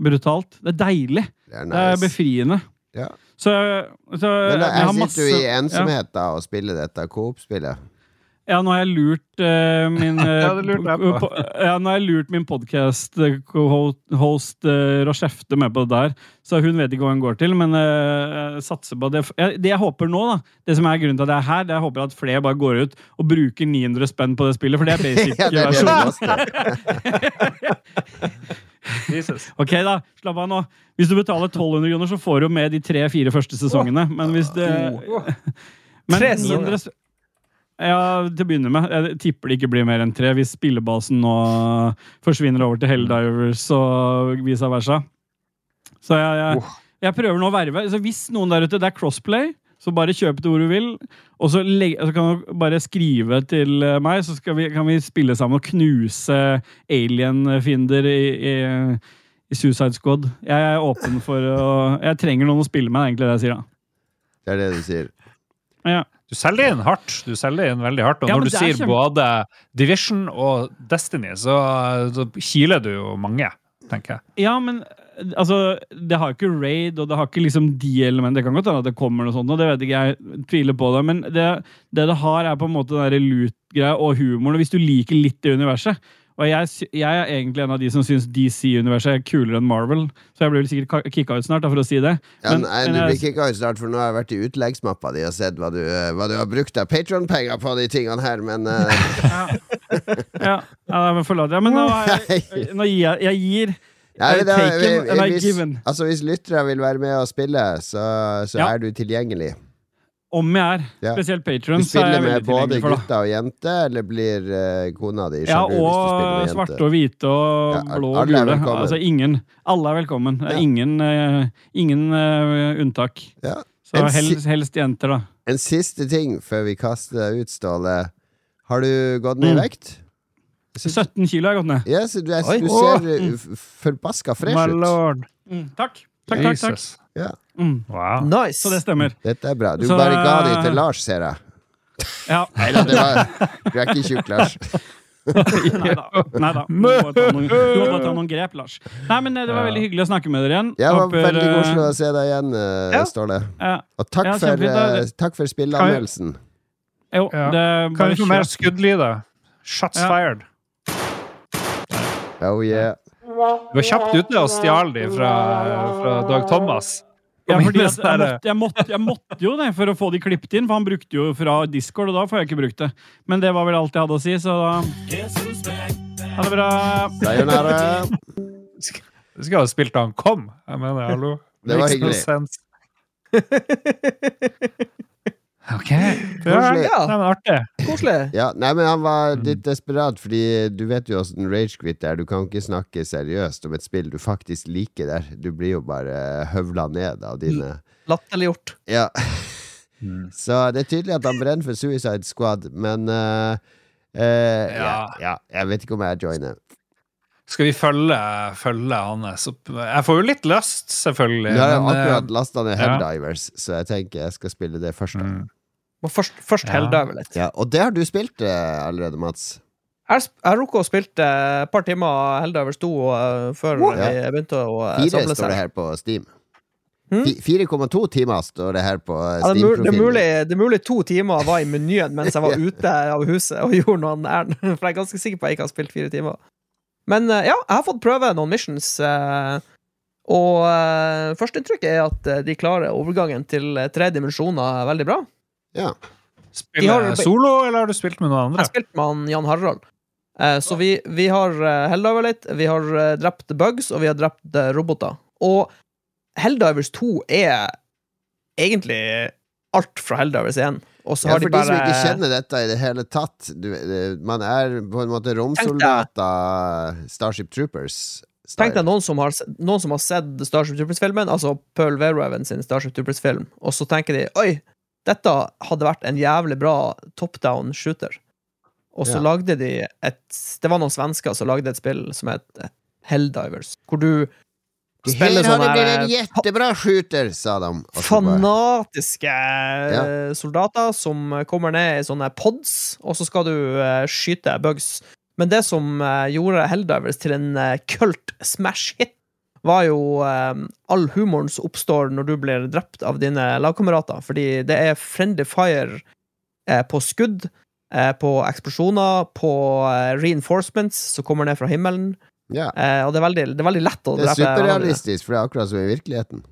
S6: brutalt. Det er deilig.
S3: Det er
S6: Det er befriende.
S3: Ja.
S6: Så, så
S3: Men
S6: jeg
S3: jeg
S6: har
S3: sitter jo i
S6: ensomhet
S3: ensomhet da og spiller dette Coop-spillet.
S6: Ja, nå har jeg lurt uh, min eh,
S1: Ja,
S6: Ja, nå har jeg lurt min podcast-host uh, Rochefte med på det der, så hun vet ikke hva hun går til, men uh, satser på det. Det jeg håper nå, da, det som er grunnen til at jeg er her, det jeg håper at flere bare går ut og bruker 900 spenn på det spillet, for det er basic
S3: Ja, det er.
S6: Ok, da, slapp av nå. Hvis du betaler 1200 kroner, så får du med de tre-fire første sesongene. Men hvis det Men
S2: Tre
S6: 900 sp- Ja, til å begynne med. Jeg tipper det ikke blir mer enn tre hvis spillebasen nå forsvinner over til Helldivers og vice versa. Så jeg, jeg, jeg prøver nå å verve. Så hvis noen der ute Det er crossplay, så bare kjøp det hvor du vil. Og så, legge, så kan du bare skrive til eh, meg, så vi, kan vi spille sammen og knuse alien-fiender i, i, i Suicide Squad. Jeg er åpen for å Jeg trenger noen å spille med, egentlig det jeg sier. da.
S3: Det er det du sier.
S6: Ja.
S1: Du selger inn hardt. Du selger inn veldig hardt. Og
S6: Ja,
S1: når du
S6: er
S1: sier
S6: ikke...
S1: både Division og Destiny, så, så kiler du jo mange, tenker jeg.
S6: Ja, men altså, det har ikke raid, og det har ikke liksom de elementene. Det kan godt hende at det kommer noe sånt, og det vet ikke jeg. Tviler på det. Men det det, det har, er på en måte den lute loot-greia og humoren. og Hvis du liker litt det universet, Og jeg, jeg er egentlig en av de som syns DC-universet er kulere enn Marvel, så jeg blir vel sikkert ka- kicka ut snart, da, for å si det.
S3: Ja,
S6: Men-
S3: nei,
S6: men
S3: du blir kicka ut snart, for nå har jeg vært i utleggsmappa di og sett hva du, eh, hva du har brukt av Patron-penger på de tingene her, men uh...
S6: Ja, ja men forlat. Ja, men nå, jeg, nå gir jeg, jeg gir
S3: ja, da,
S6: vi, vi,
S3: hvis, altså, hvis lyttere vil være med og spille, så, så
S6: Ja.
S3: er du tilgjengelig.
S6: Om jeg er.
S3: Ja.
S6: Spesielt
S3: Du
S6: Patron, så er
S3: spiller med både gutter og jente, eller blir uh, kona di
S6: Ja,
S3: sjalu Ja,
S6: og svarte og hvite og
S3: Ja,
S6: blå og gule. Altså ingen. Alle er velkommen.
S3: Ja.
S6: ingen, uh, ingen uh, unntak.
S3: Ja.
S6: Så helst, helst jenter, da.
S3: En siste ting før vi kaster deg ut, Ståle. Har du gått ned i
S6: Mm.
S3: vekt? Synes-
S6: 17 kilo har jeg gått ned.
S3: Yes, du, er, du ser f- forbaska fresh
S1: My
S3: ut.
S1: lord.
S6: Mm, takk. Takk, takk, takk. Mm.
S1: Wow.
S2: Nice.
S6: Så det stemmer.
S3: dette er bra. Du
S6: Så,
S3: bare ga de
S6: eh,
S3: til Lars, ser jeg.
S6: Ja.
S3: Nei da, det var Du er ikke tjukk, Lars.
S6: Nei da. Du må bare ta ta noen grep, Lars. Nei, men eh, Det var veldig hyggelig å snakke med dere igjen.
S3: Det var
S6: Håper,
S3: veldig
S6: eh,
S3: koselig å se deg igjen,
S2: Ja.
S3: Ståle. Og takk
S6: Ja,
S3: for, takk for spilleanmeldelsen.
S6: Jo,
S1: Ja.
S6: det
S1: Kan vi få mer skuddlyder? Shots
S6: Ja.
S1: fired.
S3: Oh yeah.
S1: Du var kjapt ute og stjal de fra, fra Dag Thomas.
S6: Ja, fordi
S1: sånn
S6: jeg, måtte, jeg, måtte, jeg måtte jo det for å få de klippet inn, for han brukte jo fra Discord, og da får jeg ikke brukt det. Men det var vel alt jeg hadde å si, så da Ha det bra.
S3: Sayonara.
S1: Du skulle ha spilt da han kom. Jeg mener, hallo.
S3: Det var hyggelig.
S1: OK.
S3: Koselig.
S1: Ja, nei, men artig.
S2: Koselig.
S3: Ja, nei, men han var
S1: Mm.
S3: litt desperat, fordi du vet jo åssen ragequit er. Du kan ikke snakke seriøst om et spill du faktisk liker der. Du blir jo bare høvla ned av dine
S2: Latterliggjort.
S3: Ja.
S1: Mm.
S3: Så det er tydelig at han brenner for Suicide Squad, men uh, uh, ja.
S1: Ja.
S3: ja, jeg vet ikke om jeg joiner.
S1: Skal vi følge, følge hans opp? Jeg får jo litt lyst, selvfølgelig.
S3: Nå har jeg
S1: men, eh,
S3: akkurat lasta ned
S1: ja.
S3: Helldivers, så jeg tenker jeg skal spille det først. da.
S1: mm.
S2: Må først, først
S1: Ja.
S2: helle over litt.
S3: Ja, og det har du spilt eh, allerede, Mats.
S2: Jeg jeg rukket å spilte et par timer Helldivers 2 uh, før
S3: Ja.
S2: jeg begynte å uh,
S3: Fire står det her på Steam.
S2: Hm?
S3: Fi- 4,2 timer står det her på eh,
S2: Ja, det, er mul- det, er
S3: Steam-profilen.
S2: mulig, det er mulig to timer var i menyen mens jeg var ute av huset og gjorde noen ærend. For jeg er ganske sikker på at jeg ikke har spilt fire timer. Men uh, ja, jeg har fått prøve noen missions. uh, og uh, førsteinntrykket er at uh, de klarer overgangen til uh, tre dimensjoner veldig bra.
S3: Ja.
S1: Spiller
S2: du
S1: solo, eller har du spilt med noen
S2: Jeg
S1: andre?
S2: har spilt med han Jan Harald. Eh, så vi, vi har helldiver litt, vi har eh, drept bugs, og vi har drept eh, roboter. Og Helldivers 2 er egentlig alt fra Helldivers 1. Og så
S3: Ja,
S2: har
S3: for
S2: de
S3: de som ikke kjenner dette i det hele tatt du, Man er på en måte romsoldater, Starship Troopers.
S2: Tenk deg noen som har, noen som har sett Starship Troopers-filmen, altså Pearl Verhoeven sin Starship Troopers-film, og så tenker de Oi, dette hadde vært en jævlig bra top down shooter. Og så
S3: Ja.
S2: lagde de et Det var noen svensker som lagde et spill som het Helldivers, hvor du spiller
S3: Her har det blitt en
S2: jettebra
S3: jättebra shooter, sa de.
S2: Fanatiske ja. soldater som kommer ned i sånne pods, og så skal du eh, skyte bugs. Men det som eh, gjorde Helldivers til en uh, kult smash hit, var jo eh, all humoren som oppstår når du blir drept av dine lagkamerater. Fordi det er friendly fire eh, på skudd, eh, på eksplosjoner, på eh, reinforcements som kommer ned fra himmelen.
S3: Ja.
S2: Eh, og det er, veldig, det er veldig lett å drepe.
S3: Det er superrealistisk, for det er akkurat som i virkeligheten.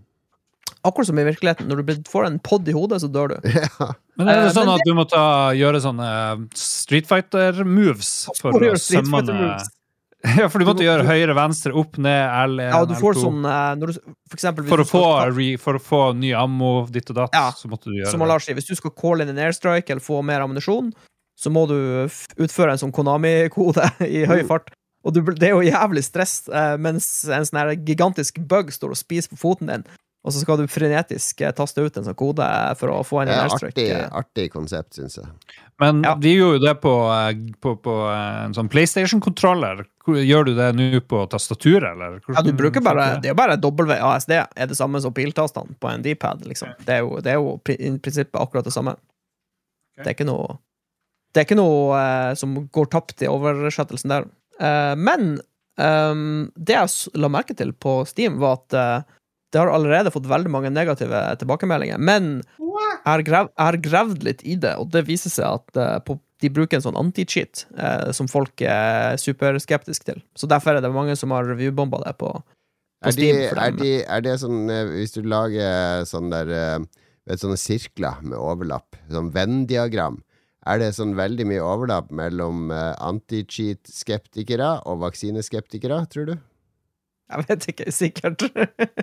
S2: Akkurat som i virkeligheten. Når du får en pod i hodet, så dør du.
S3: ja.
S1: Men er det
S2: Eh,
S1: sånn at du må ta, gjøre sånne Street Fighter-moves for
S2: å
S1: sømme. Ja, for du måtte
S2: du,
S1: gjøre høyre, venstre, opp, ned, L1,
S2: Ja, du får
S1: L2.
S2: sånn eh, når du, For eksempel
S1: For å, få,
S2: skal
S1: re, for å få ny ammo, ditt og datt,
S2: Ja,
S1: så måtte du gjøre
S2: Som
S1: det.
S2: Lars sier, hvis du skal call in en airstrike eller få mer ammunisjon, så må du utføre en sånn Konami-kode i høy fart. Og du, det er jo jævlig stress eh, mens en sånn gigantisk bug står og spiser på foten din, og så skal du frenetisk eh, taste ut en sånn kode for å få en airstrike.
S3: artig, artig konsept, syns jeg.
S1: Men
S2: Ja.
S1: de gjorde jo det på, eh, på, på eh, en sånn PlayStation-kontroller. Gjør du det nå på tastaturet, eller?
S2: Ja, du bruker bare
S1: det?
S2: Er jo bare WASD. Er det samme som piltastene på en D-pad, liksom. Det er jo, det er jo i prinsippet akkurat det samme. Det er ikke noe Det er ikke noe uh, som går tapt i oversettelsen der. Uh, men um, det jeg la merke til på Steam, var at eh, det har allerede fått veldig mange negative tilbakemeldinger. Men jeg har, grev, gravd litt i det, og det viser seg at uh, på de bruker en sånn anti-cheat uh, som folk er superskeptiske til. Så derfor er det mange som har reviewbomba det på, på
S3: Er, de,
S2: Steam. for
S3: er, de, er det sånn eh, Hvis du lager sånn der eh, vet, Sånne sirkler med overlapp, sånn Venn-diagram, er det sånn veldig mye overlapp mellom eh, anti-cheat-skeptikere og vaksineskeptikere, tror du?
S2: Jeg vet ikke, sikkert.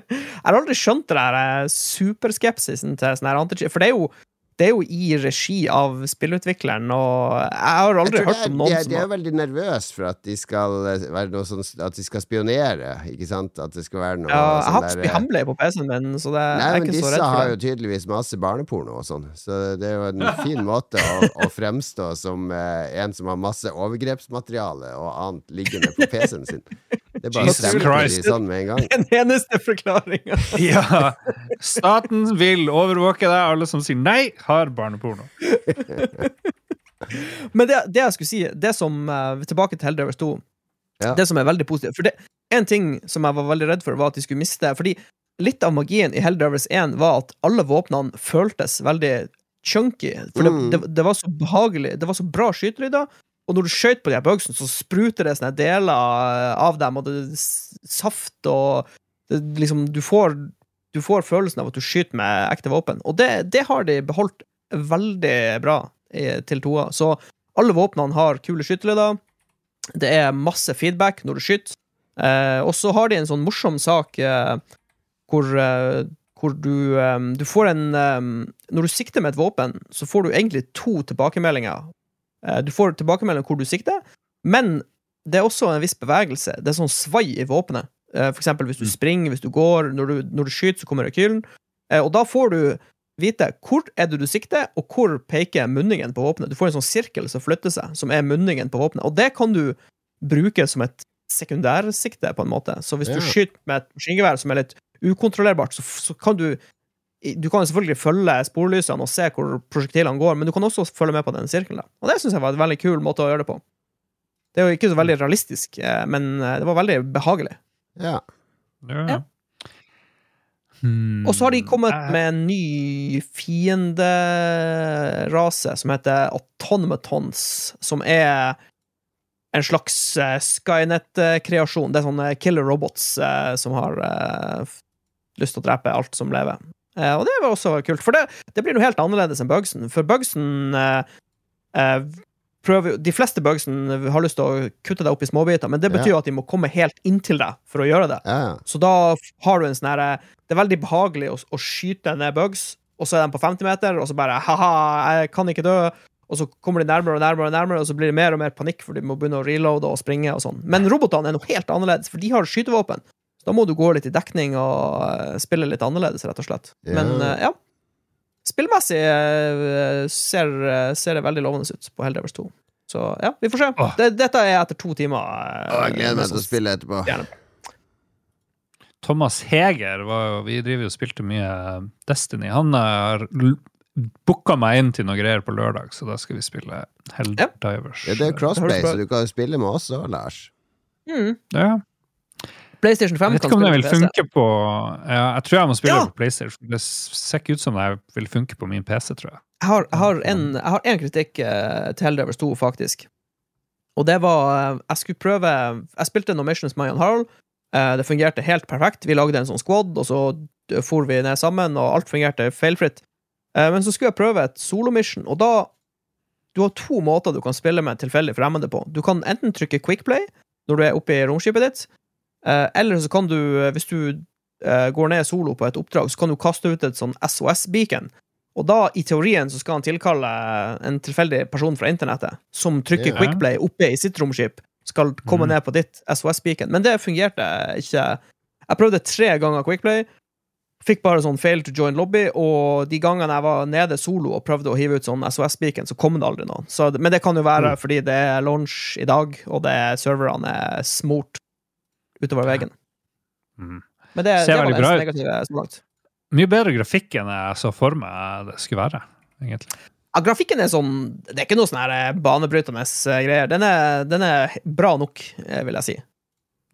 S2: jeg har aldri skjønt det der eh, superskepsisen til sånn her anti-cheat, for det er jo det er jo i regi av spillutvikleren, og jeg har aldri
S3: jeg
S2: hørt
S3: er,
S2: om noen
S3: som
S2: som
S3: de er veldig nervøse for at de skal eh, være noe sånn At de skal spionere, ikke sant? At det skal være noe
S2: ja, Jeg
S3: sånn
S2: har ikke spilt hemmelig på PC-en min, så det,
S3: Nei,
S2: jeg er ikke så
S3: disse har jo tydeligvis masse barneporno og sånn, så det er jo en fin måte å, å fremstå som eh, en som har masse overgrepsmateriale og annet liggende på PC-en sin. Det er bare
S1: Jesus Christ.
S3: de sånn med en gang.
S2: Den eneste forklaringa.
S1: Ja. Staten vil overvåke deg. Alle som sier nei, har barneporno.
S2: Men det, det jeg skulle si, det som eh, Tilbake til Helldrivers 2.
S3: Ja.
S2: Det som er veldig positivt. For det, en ting som jeg var veldig redd for, var at de skulle miste Fordi litt av magien i Helldrivers 1 var at alle våpnene føltes veldig chunky. For det,
S3: Mm.
S2: det, det var så behagelig. Det var så bra skytelyder. Og når du skjøt på de her bugsene, så spruter det sånne deler av dem, og det saft og det, liksom, du får, du får følelsen av at du skyter med ekte våpen. Og det, det har de beholdt veldig bra til toa. Så alle våpnene har kule skytterlyder. Det er masse feedback når du skyter. Eh, og så har de en sånn morsom sak eh, hvor, eh, hvor du, eh, du får en eh, Når du sikter med et våpen, så får du egentlig to tilbakemeldinger. Eh, du får tilbakemelding hvor du sikter, men det er også en viss bevegelse. Det er sånn svai i våpenet. Eh, eksempel hvis du springer, hvis du går, når du, når du skyter, så kommer rekylen. Eh, og da får du vite hvor er det du sikter, og hvor peker munningen på våpenet. Du får en sånn sirkel som flytter seg, som er munningen på våpenet. Og det kan du bruke som et sekundærsikte, på en måte. Så hvis du skyter med et maskingevær som er litt ukontrollerbart, så, så kan du du kan selvfølgelig følge sporlysene og se hvor prosjektilene går, men du kan også følge med på den sirkelen. da. Og det syns jeg var en veldig kul måte å gjøre det på. Det er jo ikke så veldig realistisk, eh, men det var veldig behagelig.
S3: Ja.
S1: Ja.
S2: Ja.
S1: Hmm.
S2: Og så har de kommet med en ny fienderase som heter Autonomatons, som er en slags eh, Skynet-kreasjon. Det er sånne killer robots eh, som har eh, lyst til å drepe alt som lever. Eh, og det var også kult, for det, det blir noe helt annerledes enn Bugsen. For Bugsen prøver, De fleste Bugsen har lyst til å kutte deg opp i småbiter, men det betyr jo at de må komme helt inntil deg for å gjøre det.
S3: ja.
S2: Så da har du en sånn herre Det er veldig behagelig å, å skyte ned bugs, og så er de på 50 meter, og så bare ha-ha, jeg kan ikke dø. Og så kommer de nærmere og nærmere, og nærmere, og så blir det mer og mer panikk, for de må begynne å reloade og springe og sånn. Men robotene er noe helt annerledes, for de har skytevåpen. Så da må du gå litt i dekning og eh, spille litt annerledes, rett og slett. Men
S3: Ja.
S2: Eh, ja. Spillmessig eh, ser, eh, ser det veldig lovende ut på Helldivers 2. Så ja, vi får se.
S1: Åh.
S2: Det, dette er etter to timer.
S3: Åh, jeg gleder meg til å spille etterpå.
S2: Gjerne.
S1: Thomas Heger var jo Vi driver jo og spilte mye Destiny. Han har booka meg inn til noen greier på lørdag, så da skal vi spille Helldivers.
S3: Ja, det er crossplay, så du kan jo spille med oss òg, Lars.
S2: Mm.
S1: Ja.
S2: PlayStation 5
S1: Jeg vet ikke om det vil funke på ja, Jeg tror jeg må spille
S2: Ja.
S1: på PlayStation. Det ser ikke ut som det vil funke på min PC, tror jeg.
S2: Jeg har, jeg har, en, jeg har en kritikk uh, til Helldivers 2, faktisk. Og det var eh, Jeg skulle prøve Jeg spilte No Missions med Jan Harald. Uh, det fungerte helt perfekt. Vi lagde en sånn squad, og så for vi ned sammen, og alt fungerte feilfritt. Uh, men så skulle jeg prøve et solomission, og da Du har to måter du kan spille med tilfeldig fremmede på. Du kan enten trykke quickplay når du er oppe i romskipet ditt, eller så kan du, eh, hvis du eh, går ned solo på et oppdrag, så kan du kaste ut et sånn SOS-beacon. Og da, i teorien, så skal han tilkalle en tilfeldig person fra internettet som trykker
S3: Ja.
S2: quickplay oppe i sitt romskip, skal komme
S1: mm.
S2: ned på ditt SOS-beacon. Men det fungerte ikke. Jeg prøvde tre ganger quickplay. Fikk bare sånn fail to join lobby, og de gangene jeg var nede solo og prøvde å hive ut sånn SOS-beacon, så kom det aldri noen. Så, men det kan jo være
S3: Mm.
S2: fordi det er launch i dag, og det er serverne er smurt utover veggen.
S1: Mm.
S2: Men det,
S1: Ser
S2: det var det
S1: bra ut.
S2: negative så langt.
S1: Mye bedre grafikk enn jeg så for meg det skulle være, egentlig.
S2: Ja, grafikken er sånn Det er ikke noe sånn eh, banebrytende eh, greier. Den er, den er bra nok, eh, vil jeg si.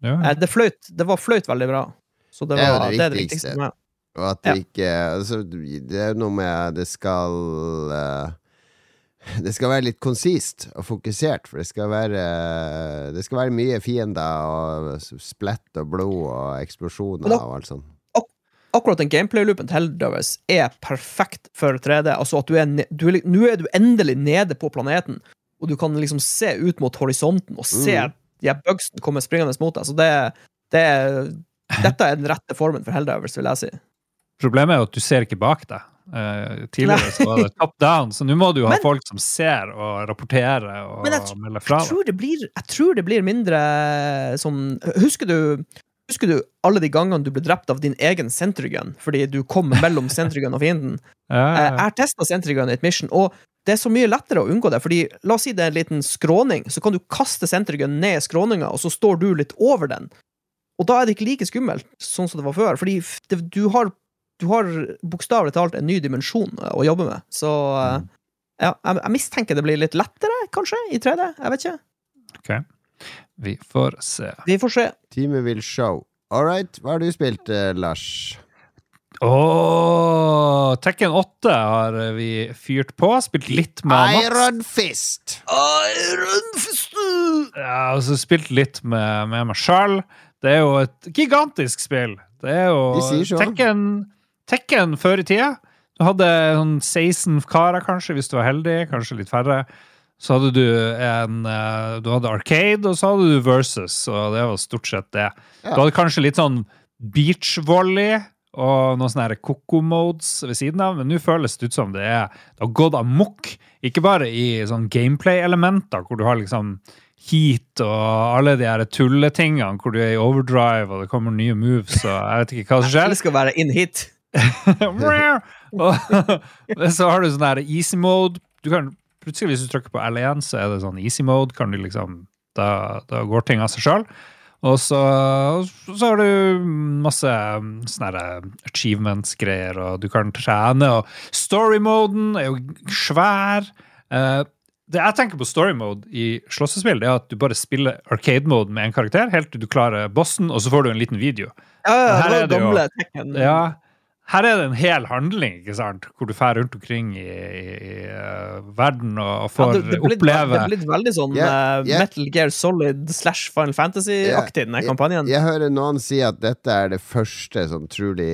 S1: Ja.
S2: Det fløyt Det var fløyt veldig bra. Så det,
S3: Det er
S2: var,
S3: det
S2: det er det
S3: viktigste. Og at
S2: Ja.
S3: det ikke altså, Det er noe med Det skal eh, det skal være litt konsist og fokusert, for det skal være Det skal være mye fiender og splett og blod og eksplosjoner
S2: da-
S3: og alt sånt.
S2: Akkurat den gameplay-loopen til Helldivers er perfekt for 3D. Altså at du er, du er Nå er du endelig nede på planeten, og du kan liksom se ut mot horisonten og se
S3: Mm.
S2: de her bugsen komme springende mot deg. Så det, det Dette er den rette formen for Helldivers, vil jeg si.
S1: Problemet er jo at du ser ikke bak deg. Eh, tidligere så var det top down, så nå må du jo ha
S2: Men-
S1: folk som ser og rapporterer og melder fra.
S2: Jeg tror det blir, jeg tror det blir mindre sånn Husker du Husker du alle de gangene du ble drept av din egen Sentrygun fordi du kom mellom Sentrygun og fienden?
S1: Ja,
S2: Eh,
S1: ja,
S2: Jeg har testa Sentrygun i et mission, og det er så mye lettere å unngå det. Fordi La oss si det er en liten skråning, så kan du kaste Sentrygun ned i skråninga, og så står du litt over den. Og da er det ikke like skummelt sånn som det var før. Fordi det, du har, du har bokstavelig talt en ny dimensjon eh, å jobbe med. Så eh, ja, jeg, jeg mistenker det blir litt lettere, kanskje, i 3D. Jeg vet ikke.
S1: Ok. Vi får se.
S2: Vi får se.
S3: Teamet vil show. All right, hva har du spilt, Lars? Lars?
S1: Åh, Tekken 8 har vi fyrt på. Spilt litt med Mats.
S3: Iron Fist!
S1: Iron Ja, og så spilt litt med, med meg sjøl. Det er jo et gigantisk spill. Det er jo. Tekken, Tekken før i tida. Du hadde sånn 16 karer, kanskje, hvis du var heldig. Kanskje litt færre. Så hadde du en eh, Du hadde Arcade, og så hadde du Versus, og det var stort sett det. Du hadde kanskje litt sånn beach volley og noen sånne her koko-modes ved siden av, men nå føles det ut som det er det har gått amok. Ikke bare i sånn gameplay-elementer, hvor du har liksom heat og alle de her tulletingene hvor du er i overdrive og det kommer nye moves og jeg vet ikke hva som skjer.
S2: Jeg skal være in hit.
S1: Og så har du sånn her easy mode. Du kan, plutselig hvis du trykker på L1, så er det sånn easy mode. Kan du liksom, da, da går ting av seg sjøl. Og så, så har du masse um, sånne achievements-greier, og du kan trene. Og story-moden er jo svær. Eh, det jeg tenker på story mode i slåssespill, det er at du bare spiller arcade mode med en karakter helt til du klarer bossen, og så får du en liten video.
S2: Ja, ja, det var
S1: det jo-
S2: gamle Tekken.
S1: Ja, her er det en hel handling, ikke sant? Hvor du drar rundt omkring i, i, eh, verden og, får
S2: Ja, det, det, blitt,
S1: oppleve det
S2: er blitt veldig sånn yeah,
S3: yeah.
S2: Metal Gear Solid slash Final Fantasy-aktig, den her kampanjen.
S3: Jeg hører noen si at dette er det første sånn trolig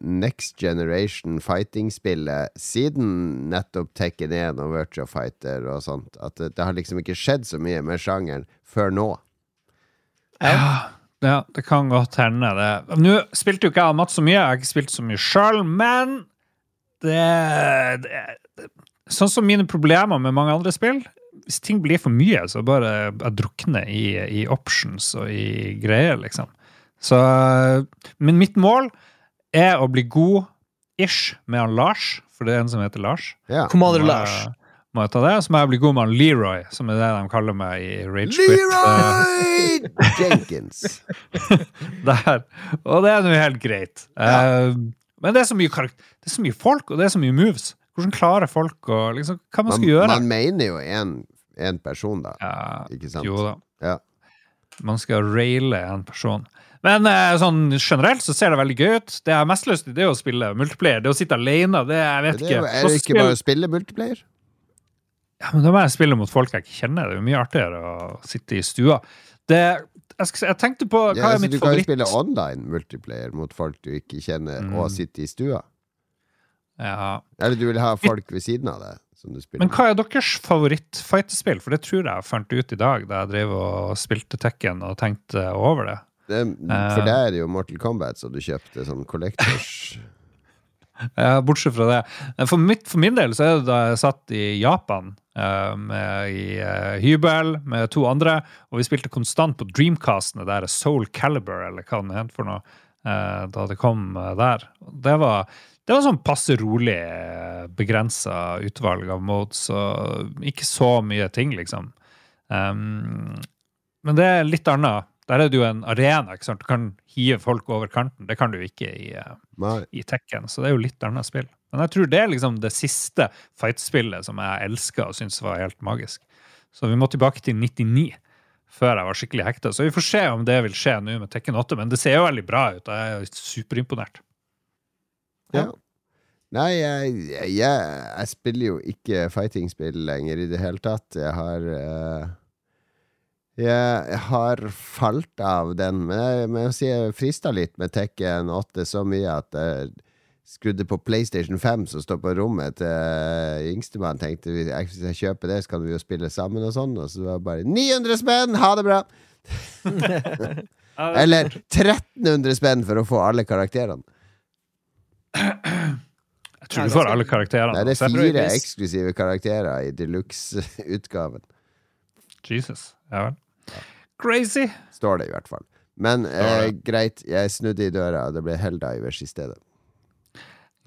S3: next generation fighting-spillet siden nettopp Tekken 1 og Virtua Fighter og sånt. At det, det har liksom ikke skjedd så mye med sjangeren før nå.
S1: Ja, ja, det kan godt hende. det. Nå spilte jo ikke jeg og Mats så mye, jeg har ikke spilt så mye sjøl, men det, det, det Sånn som mine problemer med mange andre spill Hvis ting blir for mye, så bare jeg drukner i, i options og i greier, liksom. Så Men mitt mål er å bli god-ish med han Lars, for det er en som heter Lars.
S3: Ja.
S2: Commander Lars.
S1: Må jeg ta det? Så må jeg bli god mann Leroy, som er det de kaller meg i Rage Quit.
S3: Leroy Jenkins!
S1: der. Og det er nå helt greit. Eh, men det er, så mye det er så mye folk, og det er så mye moves. Hvordan klarer folk å liksom, Hva man
S3: Man,
S1: skal gjøre?
S3: man mener jo én person, da.
S1: ja,
S3: Ikke sant?
S1: jo da.
S3: Ja.
S1: Man skal raile en person. Men eh, sånn generelt så ser det veldig gøy ut. Det jeg har mest lyst til, det er å spille multiplayer. Det å sitte alene, det jeg vet
S3: Det er, ikke. er det ikke bare å spille multiplayer?
S1: Ja, men da må jeg spille mot folk jeg ikke kjenner. Det er jo mye artigere å sitte i stua. Det, jeg, skal, jeg tenkte på hva
S3: Ja,
S1: er
S3: altså,
S1: mitt
S3: du kan jo spille online multiplayer mot folk du ikke kjenner,
S1: Mm.
S3: og sitte i stua.
S1: Ja.
S3: Eller du vil ha folk ved siden av deg som du spiller
S1: Men hva er deres favoritt-fighterspill? For det tror jeg fant ut i dag da jeg drev og spilte Tekken og tenkte over det.
S3: det, For det er jo Mortal Kombat, så du kjøpte sånn collectors
S1: Ja, bortsett fra det. For, mitt, for min del så er det da jeg satt i Japan eh, med, i eh, hybel med to andre, og vi spilte konstant på Dreamcastene der Soul Caliber, eller hva den het for noe, eh, da det kom eh, der. Det var, det var sånn passe rolig, begrensa utvalg av modes, og ikke så mye ting, liksom. Um, men det er litt annet. Der er det jo en arena. ikke sant? Du kan hive folk over kanten. Det kan du ikke i eh, i Tekken, så det er jo litt annet spill. Men jeg tror det er liksom det siste fightspillet som jeg elska og syntes var helt magisk. Så vi må tilbake til 99 før jeg var skikkelig hekta. Så vi får se om det vil skje nå med Tekken 8, men det ser jo veldig bra ut. Jeg er superimponert.
S3: Ja. Nei, jeg, jeg, jeg spiller jo ikke fighting-spill lenger i det hele tatt. Jeg har eh, Jeg har falt av den, men jeg men jeg, jeg frista litt med Tekken 8 så mye at jeg skrudde på PlayStation 5 som står på rommet til yngstemann. Tenkte hvis jeg, hvis jeg kjøper det, så kan vi jo spille sammen og sånn. Og så var det bare 900 spenn! Ha det bra! Eller 1300 spenn for å få alle karakterene.
S1: Jeg tror du får alle karakterene.
S3: Nei, det er fire eksklusive karakterer i deluxe-utgaven.
S1: Jesus. Ja vel. Crazy!
S3: Står det i hvert fall. Men eh, greit, jeg snudde i døra, og det ble Helldivers i stedet.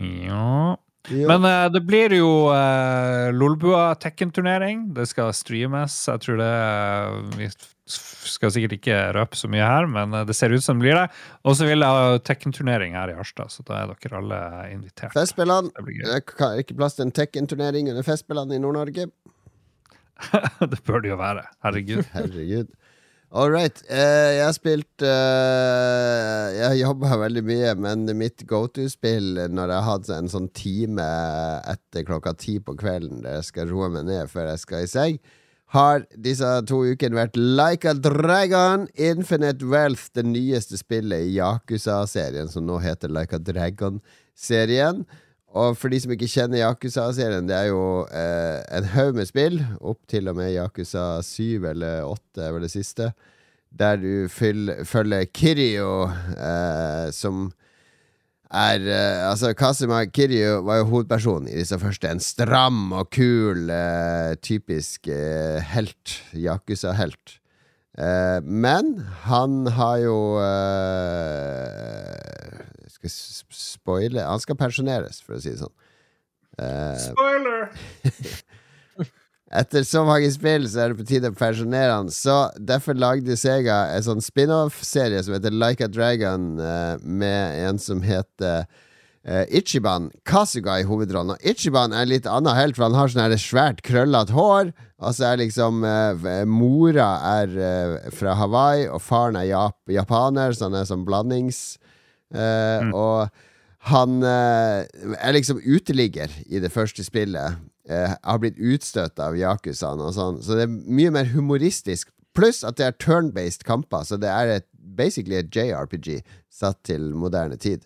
S1: Ja.
S3: Jo.
S1: Men uh, det blir jo uh, Lolbua Tekken-turnering. Det skal streames. Jeg tror det uh, Vi skal sikkert ikke røpe så mye her, men det ser ut som det blir det. Og så vil jeg ha Tekken-turnering her i Harstad, så da er dere alle invitert.
S3: Festspillene.
S1: Det.
S3: Det er ikke plass til en Tekken-turnering under Festspillene i Nord-Norge.
S1: det bør det jo være. Herregud.
S3: Herregud. All right. Eh, jeg har spilt eh, Jeg jobba veldig mye, men mitt go to-spill når jeg har hatt en sånn time etter klokka ti på kvelden der jeg skal roe meg ned før jeg skal i seng, har disse to ukene vært Like a Dragon Infinite Wealth, det nyeste spillet i Yakuza-serien, som nå heter Like a Dragon-serien. Og for de som ikke kjenner Yakuza-serien, det er jo eh, en haug med spill, opp til og med Yakuza 7 eller 8 er vel det siste, der du følger Kiryu, eh, som er eh, Altså, Kasima Kiryu var jo hovedpersonen i disse første. En stram og kul, eh, typisk eh, helt. Yakuza-helt. Eh, men han har jo eh, Skal spoile Han skal pensjoneres, for å si det sånn. Uh,
S1: Spoiler!
S3: etter så mange spill så er det på tide å pensjonere han. Så derfor lagde Sega en sånn spin-off-serie som heter Like a Dragon, uh, med en som heter uh, Ichiban. Kasuga i hovedrollen. Og Ichiban er en litt annen helt, for han har sånn svært, krøllete hår. Og så er liksom uh, Mora er fra Hawaii, og faren er jap japaner, så han er sånn blandings... eh, Og han eh, er liksom uteligger i det første spillet. Eh, har blitt utstøtt av yakuzaene og sånn. Så det er mye mer humoristisk. Pluss at det er turn-based kamper, så det er et, basically et JRPG satt til moderne tid.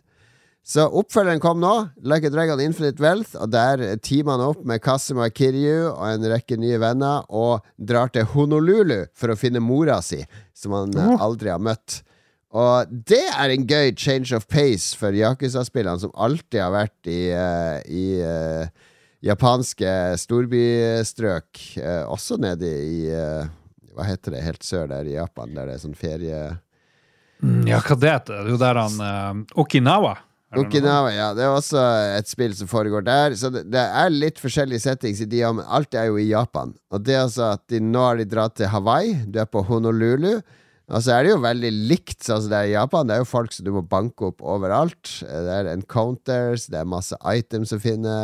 S3: Så oppfølgeren kom nå, Like a Dragon Infinite Wealth, og der teamer han opp med Kasima Kiryu og en rekke nye venner, og drar til Honolulu for å finne mora si, som han aldri har møtt. Og det er en gøy change of pace for Yakuza-spillene, som alltid har vært i, uh, i uh, japanske storbystrøk. Uh, også nede i Hva heter det helt sør der i Japan, der det er sånn ferie...
S1: Mm, Ja, hva det heter det? Er jo der han Okinawa.
S3: Okinawa, ja. Det er også et spill som foregår der. Så det, det er litt forskjellige settings i de, men alt er jo i Japan. Og det er altså at de, nå har de dratt til Hawaii. Du er på Honolulu. Og så er det jo veldig likt altså det er i Japan. Det er jo folk som du må banke opp overalt. Det er encounters, det er masse items å finne.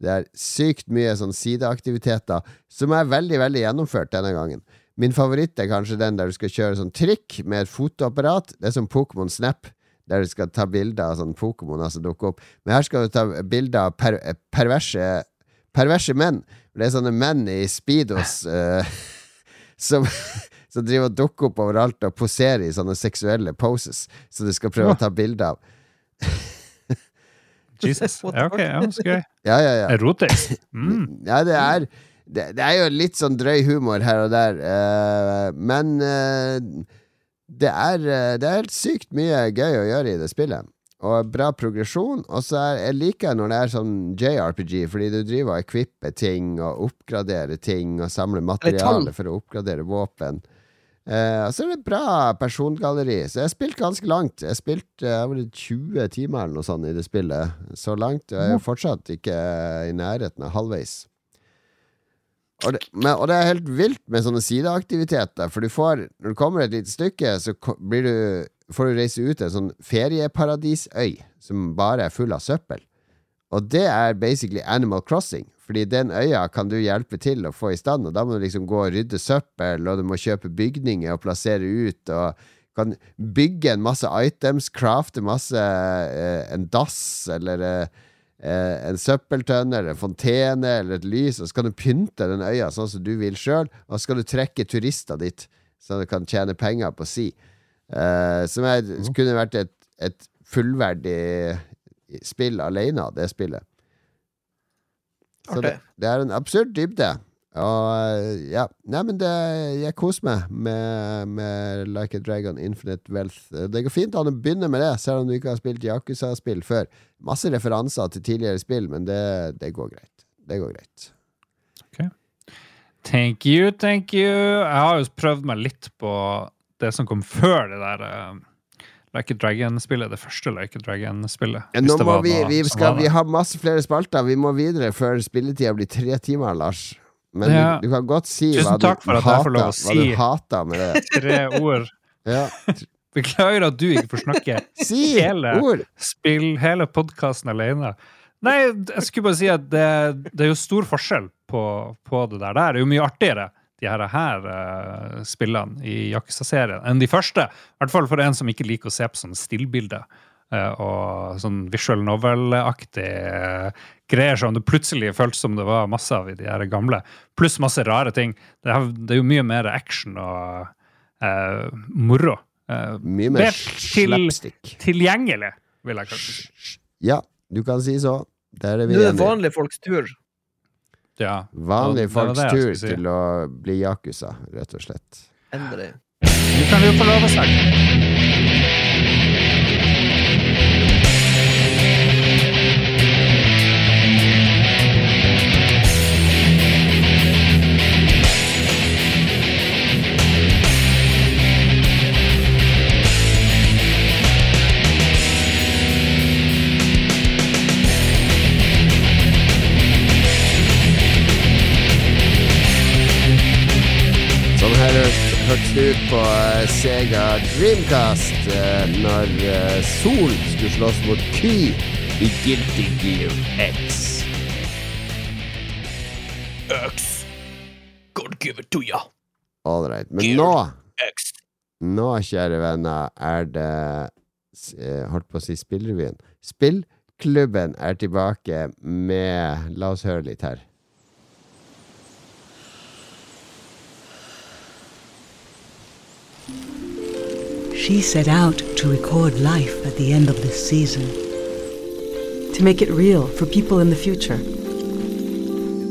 S3: Det er sykt mye sånn sideaktiviteter som er veldig, veldig gjennomført denne gangen. Min favoritt er kanskje den der du skal kjøre sånn trikk med et fotoapparat. Det er som Pokémon Snap, der du skal ta bilder av sånn Pokémoner som dukker opp. Men her skal du ta bilder av per perverse, perverse menn. Det er sånne menn i speedos Uh, som, som driver og dukker opp overalt og poserer i sånne seksuelle poses, som du skal prøve å ta bilde av.
S1: Jesus. Ja, ok, ja, så gøy.
S3: Ja, ja, ja.
S1: Erotisk. Mm.
S3: Ja, det er det, det er jo litt sånn drøy humor her og der, uh, men uh, det, er, uh, det er helt sykt mye gøy å gjøre i det spillet. Og bra progresjon. Og så er, jeg liker når det er sånn JRPG, fordi du driver og equipper ting og oppgraderer ting og samler materiale for å oppgradere våpen. Eh, så er det bra persongalleri. Så jeg har spilt ganske langt. Jeg har spilt eh, 20 timer eller noe sånt i det spillet så langt. Og jeg er fortsatt ikke i nærheten av halvveis. Og det, men, og det er helt vilt med sånne sideaktiviteter, for du får Når du kommer et lite stykke, så blir du, får du reise ut til en sånn ferieparadisøy som bare er full av søppel. Og det er basically Animal Crossing, fordi den øya kan du hjelpe til å få i stand, og da må du liksom gå og rydde søppel, og du må kjøpe bygninger og plassere ut, og kan bygge en masse items, crafte masse eh, En dass, eller eh, eh, en søppeltønne eller en fontene eller et lys, og så kan du pynte den øya sånn som du vil sjøl, og så skal du trekke turister dit, så du kan tjene penger på si. Eh, som er, kunne vært et, et fullverdig spill alene, det spillet. Så det, det er en absurd dybde. Og eh, ja, nei, men det, jeg koser meg med, med Like a Dragon Infinite Wealth. Det går fint an å begynne med det, selv om du ikke har spilt Yakuza-spill før. Masse referanser til tidligere spill, men det, det går greit. Det går greit.
S1: Thank you, thank you. Jeg har jo prøvd meg litt på det som kom før det der eh, Like a Dragon-spillet. Det første Like a Dragon-spillet.
S3: Ja, Nå må vi, vi, skal, vi har masse flere spalter. Vi må videre før spilletida blir tre timer, Lars. Men
S1: Ja.
S3: du, du kan godt si hva du, hater, hva du
S1: si-
S3: hater med det.
S1: Tre ord.
S3: Ja.
S1: Beklager at du ikke får snakke
S3: Si
S1: Hele.
S3: ord!
S1: spill hele podkasten alene. Nei, jeg skulle bare si at det, det er jo stor forskjell på, på det der. Det er jo mye artigere, de her, her uh, spillene i Yakuza-serien, enn de første. I hvert fall for en som ikke liker å se på sånne stillbilder. uh, og sånn visual novel-aktig uh, greier som det plutselig føltes som det var masse av i de her gamle. Pluss masse rare ting. Det er, det er jo mye mer action og eh, moro.
S3: Mye mer
S1: til-
S3: slapstick.
S1: tilgjengelig, vil jeg kanskje si.
S3: Ja, du kan si så. Der er vi
S2: Nå er det
S3: enige.
S2: vanlige folks tur.
S1: Ja.
S3: Vanlige folks tur
S1: si.
S3: til å bli yakuza, rett og slett.
S2: Endelig.
S1: Nå kan jo få lov å snakke.
S3: Ut på eh, Sega Dreamcast eh, når eh, Sol skulle slåss mot Ky i Guilty Gear X.
S2: X. God give it to ya.
S3: All right. Men
S2: Gear
S3: nå,
S2: X.
S3: nå, kjære venner, er det Holdt på å si Spillrevyen. Spillklubben er tilbake med La oss høre litt her.
S7: She set out to record life at the end of this season.
S8: to make it real for people in the future.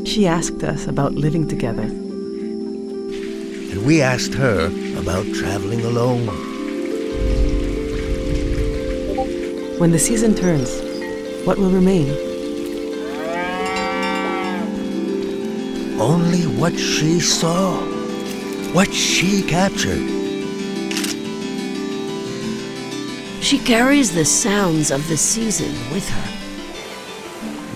S8: She asked us about living together.
S9: And we asked her about traveling alone.
S8: When the season turns, what will remain?
S9: Only what she saw, what she captured.
S10: She carries the sounds of the season with her.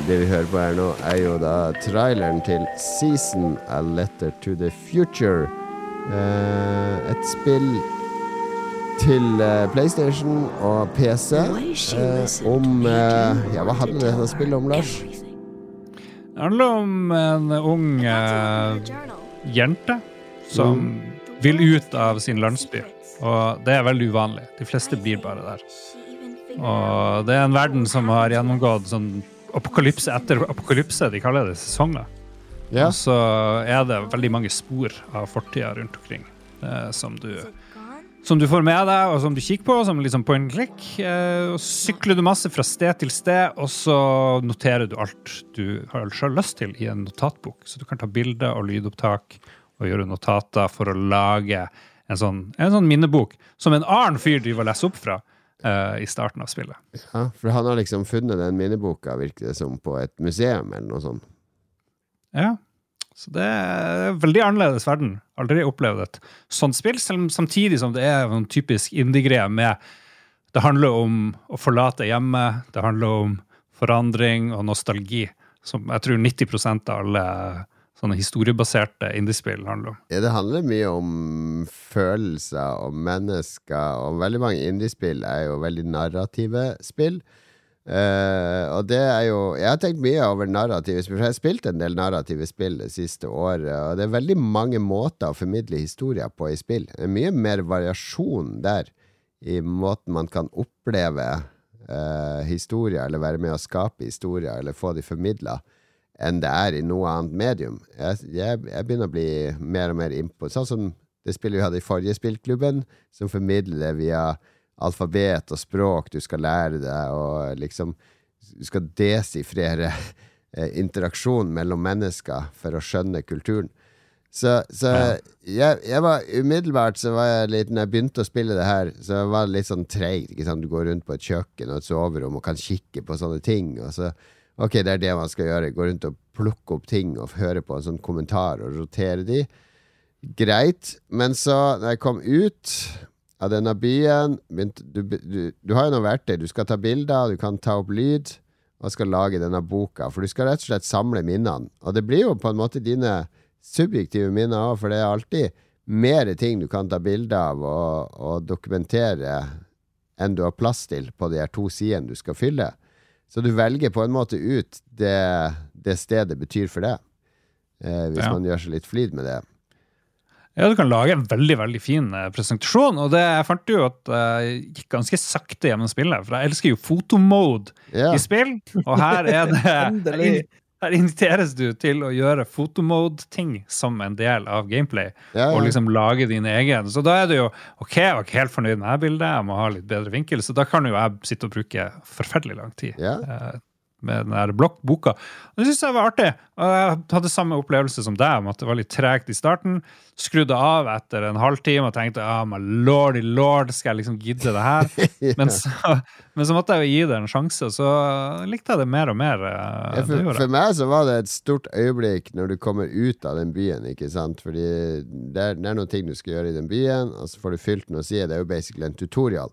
S3: Det vi hører på her nå, er jo da traileren til Season A Letter to the Future. Eh, et spill til eh, PlayStation og PC eh, om eh, Ja, hva handler dette spillet om, Lars?
S1: Det handler om en ung eh, jente som vil ut av sin landsby. Og det er veldig uvanlig. De fleste blir bare der. Og det er en verden som har gjennomgått sånn apokalypse etter apokalypse. De kaller det sesonger.
S3: Ja.
S1: Og så er det veldig mange spor av fortida rundt omkring eh, som du som du får med deg, og som du kikker på, som liksom point and click. Eh, og sykler du masse fra sted til sted, og så noterer du alt du har selv lyst til i en notatbok. Så du kan ta bilder og lydopptak og gjøre notater for å lage en sånn, en sånn minnebok som en annen fyr driver og leser opp fra Uh, i starten av spillet.
S3: Ja, for han har liksom funnet den minneboka, virker det som, på et museum eller noe sånt.
S1: Ja. Så det er en veldig annerledes verden. Aldri opplevd et sånt spill, samtidig som det er en typisk indie-greie med Det handler om å forlate hjemmet, det handler om forandring og nostalgi, som jeg tror 90% av alle sånne historiebaserte indiespill handler om.
S3: Ja, det handler mye om følelser og mennesker, og veldig mange indiespill er jo veldig narrative spill. Uh, og det er jo Jeg har tenkt mye over narrative spill, for jeg har spilt en del narrative spill det siste året, og det er veldig mange måter å formidle historier på i spill. Det er mye mer variasjon der, i måten man kan oppleve uh, historier, eller være med å skape historier, eller få de formidla, enn det er i noe annet medium. Jeg, jeg, jeg begynner å bli mer og mer innpå Sånn som det spillet vi hadde i forrige spillklubben, som formidler det via alfabet og språk du skal lære deg, og liksom Du skal desifrere eh, interaksjon mellom mennesker for å skjønne kulturen. Så, så jeg, jeg var umiddelbart så var jeg litt Når jeg begynte å spille det her, så var det litt sånn treigt. Du går rundt på et kjøkken og et soverom og kan kikke på sånne ting. Og så, ok, det er det man skal gjøre. Gå rundt og plukke opp ting og høre på en sånn kommentar og rotere de. Greit. Men så, når jeg kom ut av denne byen begynte, du, du, du har jo noe verktøy. Du skal ta bilder, du kan ta opp lyd og skal lage denne boka. For du skal rett og slett samle minnene. Og det blir jo på en måte dine subjektive minner òg, for det er alltid mer ting du kan ta bilde av og, og, dokumentere enn du har plass til på de her to sidene du skal fylle. Så du velger på en måte ut det, det stedet betyr for deg, eh, hvis
S1: Ja.
S3: man gjør seg litt flid med det.
S1: Ja, du kan lage en veldig veldig fin eh, presentasjon. Og det jeg fant jo at jeg gikk ganske sakte gjennom spillet, for jeg elsker jo fotomode
S3: Ja.
S1: i spill. Og her er det. Her inviteres du til å gjøre fotomode-ting som en del av gameplay.
S3: Ja, ja.
S1: Og liksom lage din egen. Så da er det jo OK, jeg var ikke helt fornøyd med det bildet, jeg må ha litt bedre vinkel. Så da kan jo jeg sitte og bruke forferdelig lang tid
S3: Ja.
S1: eh, med den der blokkboka. Det syns jeg var artig. Og jeg hadde samme opplevelse som deg, om at det var litt tregt i starten. Skrudde av etter en halvtime og tenkte ah, my lordy lord, skal jeg liksom gidde det her? men, så, men så måtte jeg jo gi det en sjanse, så likte jeg det mer og mer. eh,
S3: Ja, for, for meg så var det et stort øyeblikk når du kommer ut av den byen, ikke sant? Fordi det er, det er noen ting du skal gjøre i den byen, og så får du fylt den og sier Det er jo basically en tutorial.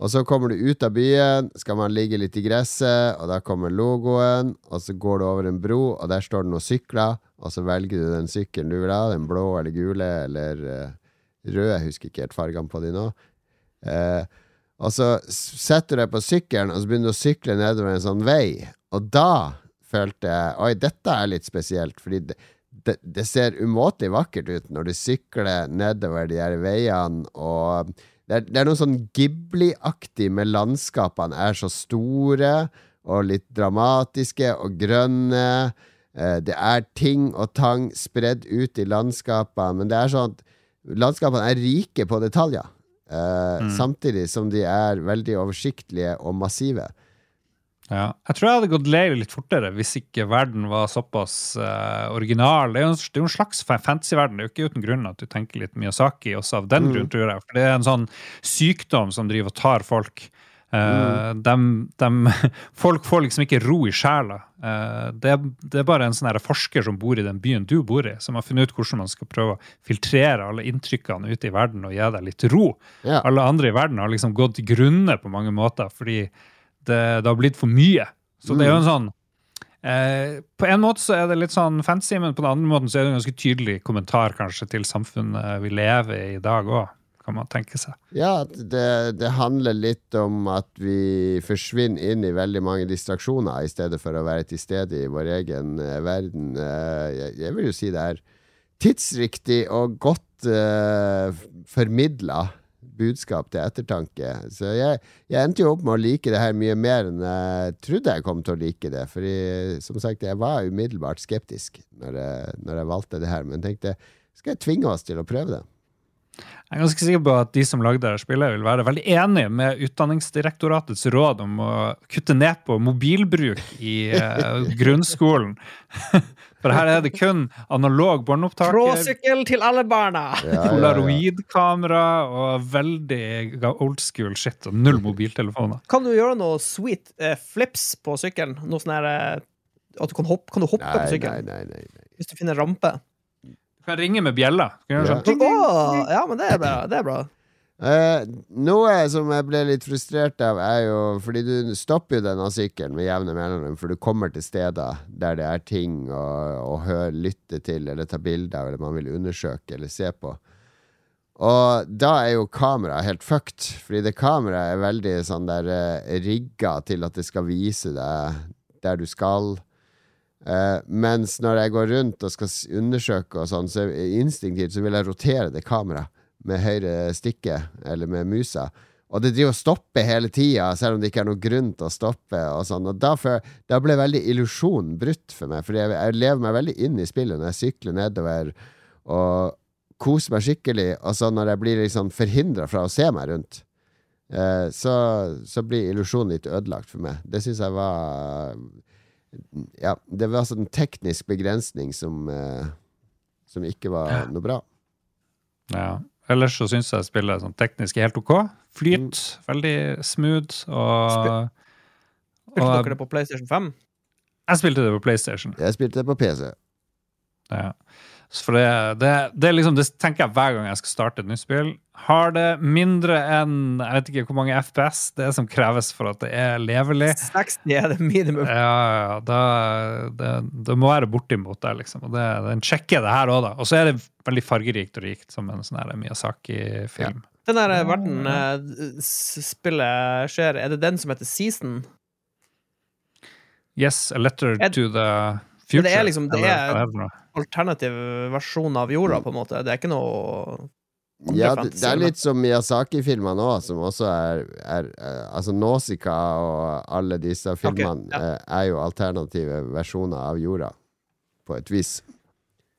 S3: Og så kommer du ut av byen, skal man ligge litt i gresset, og da kommer logoen, og så går du over en bro, og der står det noen sykler, og så velger du den sykkelen du vil ha, den blå eller gule eller uh, røde, jeg husker ikke helt fargene på de nå. Uh, og så setter du deg på sykkelen, og så begynner du å sykle nedover en sånn vei. Og da følte jeg Oi, dette er litt spesielt, fordi det, det, det ser umåtelig vakkert ut når du sykler nedover de her veiene, og det er, det er noe sånn Ghibli-aktig med landskapene er så store og litt dramatiske og grønne. Eh, Det er ting og tang spredd ut i landskapene, men det er sånn at landskapene er rike på detaljer. Mm. Samtidig som de er veldig oversiktlige og massive.
S1: Ja. Jeg tror jeg hadde gått lei litt fortere hvis ikke verden var såpass uh, original. Det er jo en, det er jo en slags fa- fantasyverden. Det er jo ikke uten grunn at du tenker litt Miyazaki også av den grunn, tror jeg. For det er en sånn sykdom som driver og tar folk. Eh, dem- dem- folk får liksom ikke ro i sjela. Uh, det, det er bare en sånn forsker som bor i den byen du bor i, som har funnet ut hvordan man skal prøve å filtrere alle inntrykkene ute i verden og gi deg litt ro.
S3: Yeah.
S1: Alle andre i verden har liksom gått til grunne på mange måter fordi det, har blitt for mye. Så det er jo en sånn eh, På en måte så er det litt sånn fancy, men på den andre måten så er det en ganske tydelig kommentar kanskje til samfunnet vi lever i i dag òg, kan man tenke seg.
S3: Ja, det, det handler litt om at vi forsvinner inn i veldig mange distraksjoner i stedet for å være til stede i vår egen eh, verden. Eh, jeg, jeg vil jo si det er tidsriktig og godt uh, formidla budskap til ettertanke. Så jeg, jeg endte jo opp med å like det her mye mer enn jeg trodde jeg kom til å like det. Fordi som sagt, jeg var umiddelbart skeptisk når jeg, når jeg valgte det her, men tenkte skal jeg tvinge oss til å prøve det?
S1: Jeg er ganske sikker på at de som lagde dette spillet, vil være veldig enig med Utdanningsdirektoratets råd om å kutte ned på mobilbruk i uh, grunnskolen. For her er det kun analog båndopptaker,
S2: Tråsykkel til alle barna!
S3: Ja,
S1: polaroidkamera og veldig old school shit og null mobiltelefoner.
S2: Kan du gjøre noe sweet uh, flips på sykkelen? Noe sånn her uh, At du kan hoppe, kan du hoppe
S3: Nei,
S2: på sykkelen?
S3: nei, nei, nei.
S2: Hvis du finner rampe?
S1: Kan ringe med bjella. Kan
S3: Ja.
S1: sånn, ting, ting.
S2: Åh, ja, men det er bra. Det er bra.
S3: Uh, noe som jeg ble litt frustrert av, er jo Fordi du stopper jo denne sykkelen med jevne mellomrom, for du kommer til steder der det er ting å, å høre, lytte til, eller ta bilde av, eller man vil undersøke eller se på. Og da er jo kameraet helt fucked, fordi det kameraet er veldig sånn der eh, rigga til at det skal vise deg der du skal. Eh, mens når jeg går rundt og skal undersøke og sånn, så instinktivt så vil jeg rotere det kameraet med høyre stikke, eller med musa. Og det driver og stopper hele tida, selv om det ikke er noen grunn til å stoppe. Og sånn Og da, da ble veldig illusjonen brutt for meg, Fordi jeg, jeg lever meg veldig inn i spillet når jeg sykler nedover og koser meg skikkelig. Og så når jeg blir liksom forhindra fra å se meg rundt, uh, så, så blir illusjonen litt ødelagt for meg. Det syns jeg var Ja, det var altså en teknisk begrensning som, eh, som ikke var noe bra.
S1: Ja. Ellers så syns jeg spillet sånn teknisk er helt OK. Flyt. Veldig smooth. Og,
S2: Spilte
S1: og
S2: dere det på PlayStation 5?
S1: jeg spilte det på PlayStation.
S3: Jeg spilte det på PC.
S1: Ja. For det, det, det, er liksom, det tenker jeg hver gang jeg skal starte et nytt spill. Har det mindre enn jeg vet ikke hvor mange FPS det er som kreves for at det er levelig,
S2: 60 er det minimum.
S1: ja, ja, da, det, det må være bortimot det, liksom. Og det, den sjekker det her òg, da. Og så er det veldig fargerikt og rikt, som en sånn Miyazaki-film.
S2: Den der verden eh, spillet skjer, er det den som heter Season?
S1: Yes, a letter
S2: er,
S1: to the future.
S2: det er liksom det er alternativ versjon av jorda, på en måte. Det er ikke noe
S3: Ja, det, det er litt som Miyazaki-filmer nå, som også er, er eh, Altså Nausicaa og alle disse filmene
S2: ja.
S3: eh, er jo alternative versjoner av jorda, på et vis.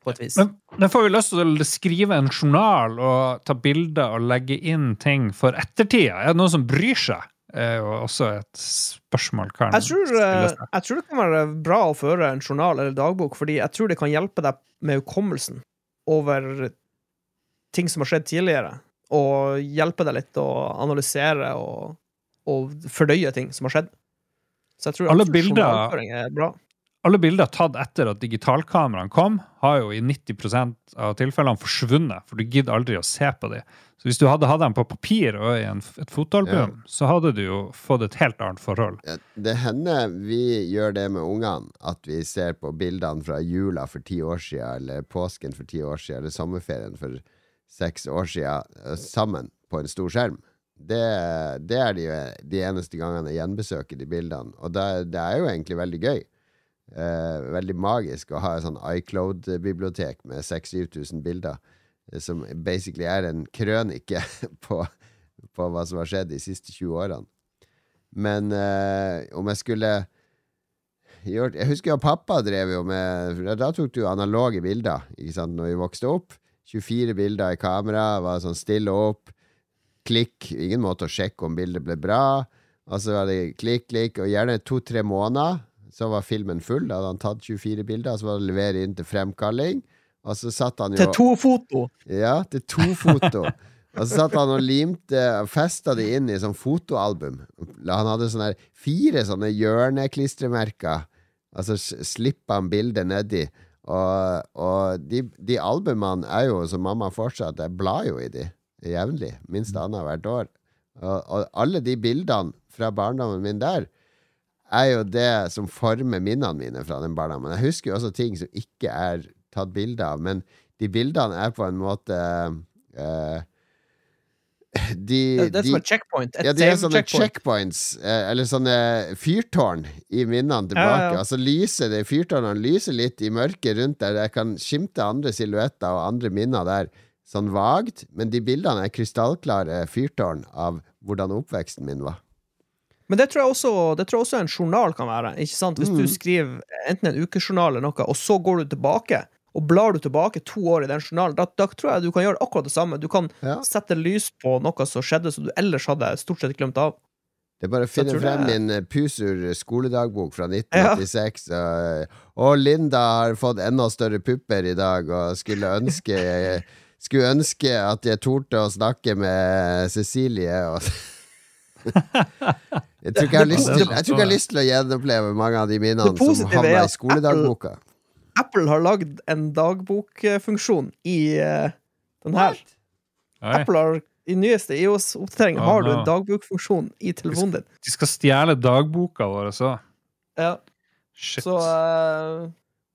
S2: på et vis.
S1: Men da får vi lyst til å skrive en journal og ta bilder og legge inn ting for ettertida. Er det noen som bryr seg? Er jo også et spørsmål. Kan
S2: Jeg tror, eh, jeg tror det kan være bra å føre en journal eller dagbok, fordi jeg tror det kan hjelpe deg med hukommelsen over ting som har skjedd tidligere, og hjelpe deg litt å analysere og, og fordøye ting som har skjedd. Så jeg tror
S1: Alle bilder-
S2: er bra.
S1: Alle bilder tatt etter at digitalkameraene kom, har jo i 90% av tilfellene forsvunnet, for du gidder aldri å se på dem. Så hvis du hadde hatt dem på papir og i en, et fotoalbum, så hadde du jo fått et helt annet forhold.
S3: Ja, Det hender vi gjør det med ungene, at vi ser på bildene fra jula for ti år siden, eller påsken for ti år siden, eller sommerferien for seks år siden, eh, sammen på en stor skjerm. Det, det er de, de eneste gangene jeg gjenbesøker de bildene, og det, det er jo egentlig veldig gøy. Eh, veldig magisk å ha et sånn iCloud-bibliotek med 6000-7000 bilder, eh, som basically er en krønike på, på hva som har skjedd de siste 20 årene. Men eh, om jeg skulle gjort Jeg husker jo pappa drev jo med Da tok du analoge bilder ikke sant, når vi vokste opp. 24 bilder i kamera, var sånn stille opp. Klikk. Ingen måte å sjekke om bildet ble bra. Og så var det klikk, klikk, og gjerne to-tre måneder. Så var filmen full. Da hadde han tatt 24 bilder, og så var det å levere inn til fremkalling. Og så satt han jo
S2: Til to foto!
S3: ja, til to foto. Og så satt han og limte Festa det inn i sånn fotoalbum. Han hadde sånne fire sånne hjørneklistremerker. Altså så slippa han bildet nedi. Og, og de, de albumene er jo som mamma fortsatt Jeg blar jo i de jevnlig. Minst annethvert år. Og, og alle de bildene fra barndommen min der er jo det som former minnene mine fra den barndommen. Jeg husker jo også ting som ikke er tatt bilde av, men de bildene er på en måte eh, de,
S2: Det, er
S3: de,
S2: som et checkpoint. Et
S3: ja, de er sånne
S2: checkpoint.
S3: checkpoints, eh, eller sånne fyrtårn i minnene tilbake.
S2: Ja, ja.
S3: Altså lyser det fyrtårnene lyser litt i mørket rundt der. Jeg kan skimte andre silhuetter og andre minner der, sånn vagt. Men de bildene er krystallklare fyrtårn av hvordan oppveksten min var.
S2: Men det tror, jeg også, det tror jeg også en journal kan være. Ikke sant? Hvis
S3: Mm.
S2: du skriver enten en ukejournal eller noe, og så går du tilbake, og blar du tilbake to år i den journalen, da, da tror jeg du kan gjøre akkurat det samme. Du kan
S3: Ja.
S2: sette lys på noe som skjedde som du ellers hadde stort sett glemt av.
S3: Det er bare å finne frem
S2: er-
S3: min eh, Pusur skoledagbok fra 1986. Og, og Linda har fått enda større pupper i dag, og skulle ønske Skulle ønske at jeg torde å snakke med Cecilie og Jeg tror ikke jeg har lyst til, jeg jeg har lyst til å gjenoppleve mange av de minnene som havna i skoledagboka.
S2: Apple har lagd en dagbokfunksjon i uh, den her.
S1: Oi.
S2: Apple har i nyeste IOS-oppdatering har du en dagbokfunksjon i telefonen din.
S1: De skal stjele dagboka vår så.
S2: Ja.
S1: Shit.
S2: Så uh,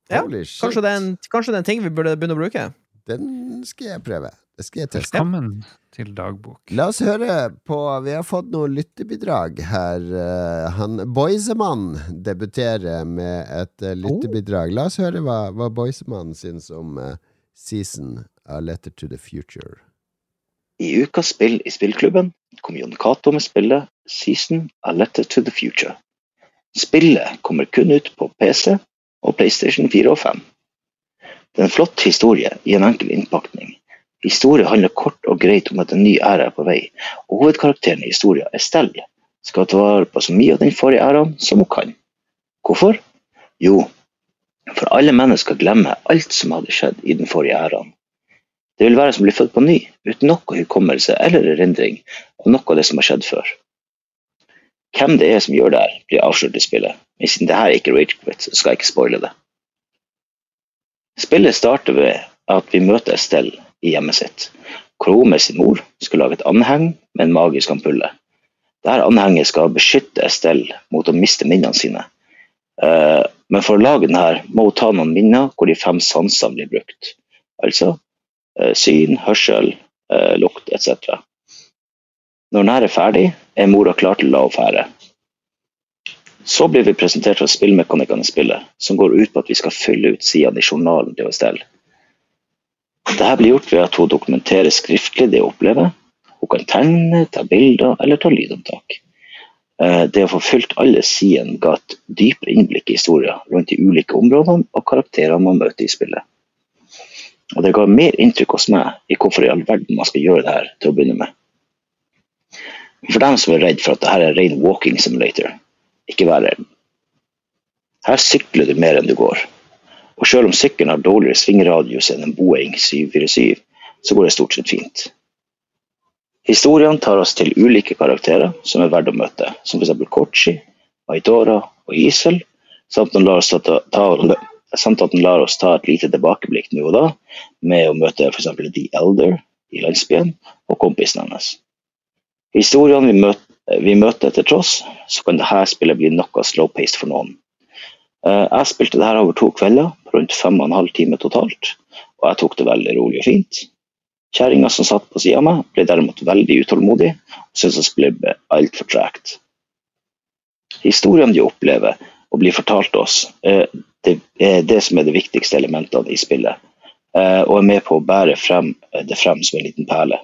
S2: ja,
S3: shit.
S2: kanskje det, er en, kanskje det er en ting vi burde begynne å bruke.
S3: Den skal jeg prøve. Det skal jeg teste.
S1: Velkommen til dagbok.
S3: La oss høre på Vi har fått noen lyttebidrag her. Eh, Han Boisemann debuterer med et eh, lyttebidrag. La oss høre hva, hva Boisemann syns om eh, season A Letter to the Future.
S11: I ukas spill i spillklubben kom Jon Cato med spillet Season A Letter to the Future. Spillet kommer kun ut på PC og PlayStation 4 og 5. Det er en flott historie i en enkel innpakning. Historien handler kort og greit om at en ny æra er på vei, og hovedkarakteren i historien, Estelle, skal ta vare på så mye av den forrige æraen som hun kan. Hvorfor? Jo, for alle mennesker glemmer alt som hadde skjedd i den forrige æraen. Det vil være som å bli født på ny, uten noe hukommelse eller erindring av noe av det som har skjedd før. Hvem det er som gjør det her, blir avslørt i spillet, men siden det her ikke er Ragequit, så skal jeg ikke spoile det. Spillet starter ved at vi møter Estelle i hjemmet sitt, hvor hun med sin mor skal lage et anheng med en magisk ampulle. Dette anhenget skal beskytte Estelle mot å miste minnene sine. Eh, Men for å lage denne må hun ta noen minner hvor de fem sansene blir brukt. Altså eh, syn, hørsel, eh, lukt etc. Når den er ferdig, er mora klar til å la henne fære. Så blir vi presentert for spillmekanikkene i spillet, som går ut på at vi skal fylle ut sidene i journalen til OSL. Dette blir gjort ved at hun dokumenterer skriftlig det hun opplever. Hun kan tegne, ta bilder eller ta lydopptak. Eh, Det å få fylt alle sidene ga et dypere innblikk i historien rundt de ulike områdene og karakterene man møter i spillet. Og det ga mer inntrykk hos meg i hvorfor i all verden man skal gjøre det her til å begynne med. For dem som er redd for at dette er ren walking simulator, ikke vær redd. Her sykler du mer enn du går. Og selv om sykkelen har dårligere svingradius enn en Boeing 747, så går det stort sett fint. Historiene tar oss til ulike karakterer som er verdt å møte, som f.eks. Kochi, Aidora og Isel, samt samt at den lar oss ta et lite tilbakeblikk nå og da, med å møte f.eks. The Elder i landsbyen og kompisen hennes. Historiene vi møter, vi møter til tross, så kan dette spillet bli noe slow-paced for noen. Eh, Jeg spilte det her over to kvelder, på rundt fem og en halv time totalt, og jeg tok det veldig rolig og fint. Kjerringa som satt på sida av meg, ble derimot veldig utålmodig og syntes spillet ble altfor tregt. Historiene de opplever og blir fortalt oss, eh, det er det som er de viktigste elementene i spillet, eh, og er med på å bære frem, det frem som en liten perle.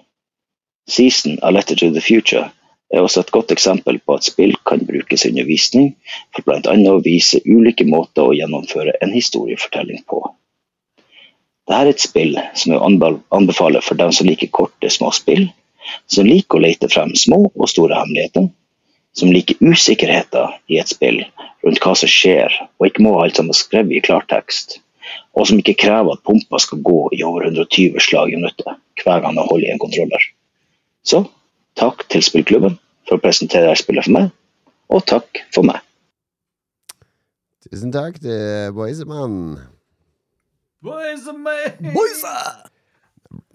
S11: Season A Letter to the Future er også et godt eksempel på at spill kan brukes i undervisning, for bl.a. å vise ulike måter å gjennomføre en historiefortelling på. Dette er et spill som jeg anbefaler for dem som liker korte, små spill, som liker å lete frem små og store hemmeligheter, som liker usikkerheter i et spill rundt hva som skjer, og ikke må ha alt sammen skrevet i klartekst, og som ikke krever at pumpa skal gå i over 120 slag i minuttet hver gang man holder i en kontroller. Så takk til spillklubben for å presentere dette spillet for meg, og takk for meg.
S3: Tusen takk til Boysemann.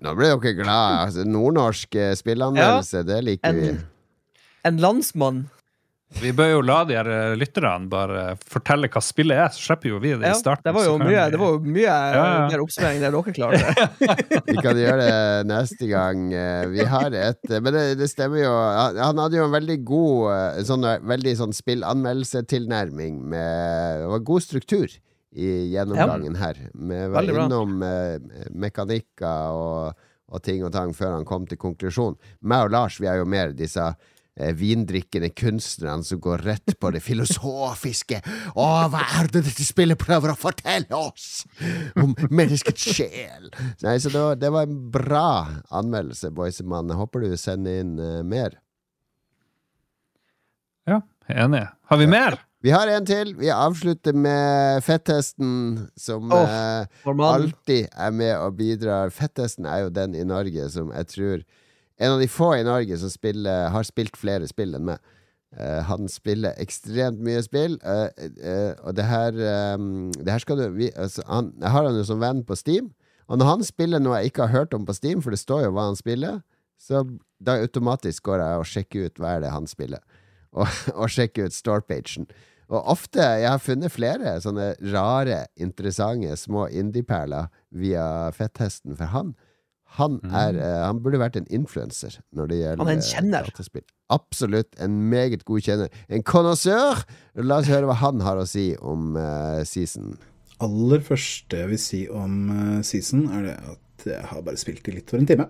S3: Nå ble dere glad. Altså, nordnorsk spillanmeldelse, ja. det liker vi.
S2: En, en landsmann.
S1: Vi bør jo la de her eh, lytterne bare fortelle hva spillet er, så slipper jo vi det i starten.
S2: det var jo mye,
S1: vi-
S2: det var mye
S1: Ja, ja.
S2: mer oppsummering enn dere klarte.
S3: Vi kan gjøre det neste gang. Eh, Vi har et Men det, det stemmer jo. Han hadde jo en veldig god eh, sånn, eh, Veldig sånn spillanmeldelsetilnærming med Det var god struktur i gjennomgangen her. Vi var innom eh, mekanikker og, og ting og tang før han kom til konklusjon. Meg og Lars vi er jo mer disse eh, vindrikkende kunstnerne som går rett på det filosofiske. Å, hva er det dette spillet prøver å fortelle oss om menneskets sjel? Nei, så det var, det var en bra anmeldelse, Boysemann. Håper du sender inn uh, mer.
S1: Ja, enig. Har vi mer?
S3: Vi har en til. Vi avslutter med Fettesten, som
S2: oh,
S3: eh, alltid er med og bidrar. Fettesten er jo den i Norge som jeg tror En av de få i Norge som spiller, har spilt flere spill enn meg. Uh, han spiller ekstremt mye spill, uh, uh, og det her, um, det her skal du vi, altså, han, Jeg har han jo som venn på Steam, og når han spiller noe jeg ikke har hørt om på Steam, for det står jo hva han spiller, så da automatisk går jeg og sjekker ut hva er det han spiller og, og sjekker ut storepagen. Og ofte, jeg har funnet flere sånne rare, interessante små indie-perler via Fetthesten, for han han, er, eh, han burde vært en influenser når det gjelder
S2: Han er en
S3: eh,
S2: kjenner.
S3: dataspill. Absolutt. En meget god kjenner. En connoisseur! La oss høre hva han har å si om uh, season.
S12: aller første jeg vil si om uh, Season, er det at jeg har bare spilt det litt for en time.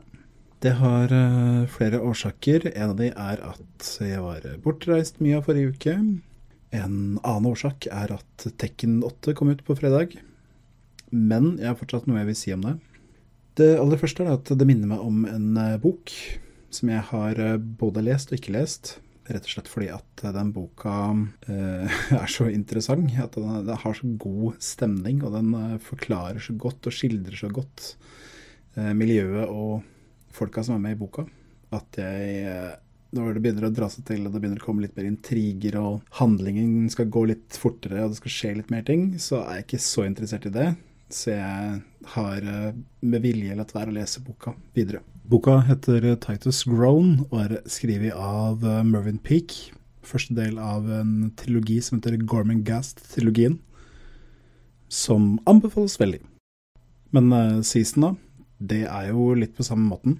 S12: Det har uh, flere årsaker. En av de er at jeg var bortreist mye av forrige uke. En annen årsak er at Tekken 8 kom ut på fredag. Men jeg har fortsatt noe jeg vil si om det. Det aller første er at det minner meg om en eh, bok som jeg har eh, både lest og ikke lest. Rett og slett fordi at eh, den boka er så interessant. At den, har så god stemning, og den forklarer så godt og skildrer så godt miljøet og folka som er med i boka, at jeg når det begynner å dra seg til og det begynner å komme litt mer intriger og handlingen skal gå litt fortere og det skal skje litt mer ting, så er jeg ikke så interessert i det. Så jeg har med vilje latt være å lese boka videre. Boka heter Titus Grown og er skrevet av eh, Mervyn Peak. Første del av en trilogi som heter Gorman Gast-trilogien. Som anbefales veldig. Men season, da, det er jo litt på samme måten.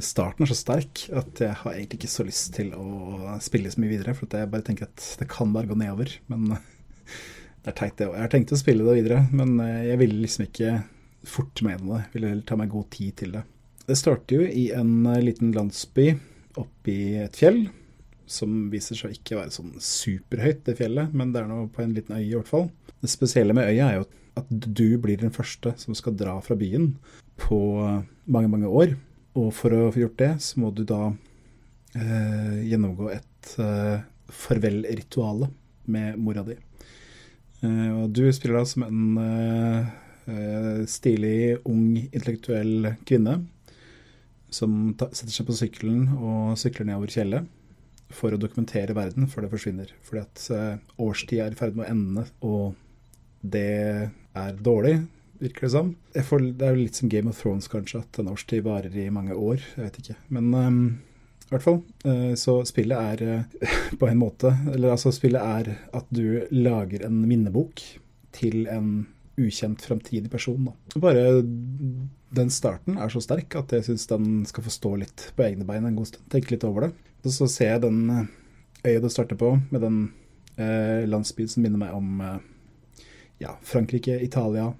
S12: Starten er så sterk at jeg har egentlig ikke så lyst til å spille så mye videre. For jeg bare tenker at det kan bare gå nedover. Men det er teit, det òg. Jeg har tenkt å spille det videre, men jeg ville liksom ikke meg gjennom det. Jeg ville heller ta meg god tid til det. Det starter jo i en eh, liten landsby oppi et fjell, som viser seg ikke være sånn superhøyt, det fjellet, men det er nå på en liten øy i hvert fall. Det spesielle med øya er jo at du blir den første som skal dra fra byen på mange, mange år. Og for å få gjort det, så må du da eh, gjennomgå et eh, farvelrituale med mora di. Eh, og du spiller da som en eh, eh stilig, ung, intellektuell kvinne som setter seg på sykkelen og sykler nedover fjellet for å dokumentere verden før det forsvinner. Fordi at uh, årstid er i ferd med å ende, og det er dårlig, virker det som. Det er jo litt som Game of Thrones, kanskje, at en årstid varer i mange år. Jeg vet ikke. Men um, i hvert fall. Uh, så spillet er uh, på en måte Eller altså, spillet er at du lager en minnebok til en ukjent framtidig person. Da. Bare den starten er så sterk at jeg syns den skal få stå litt på egne bein en god stund. Tenke litt over det. Og så ser jeg den eh, øya du starter på, med den eh, landsbyen som minner meg om eh, ja, Frankrike, Italia.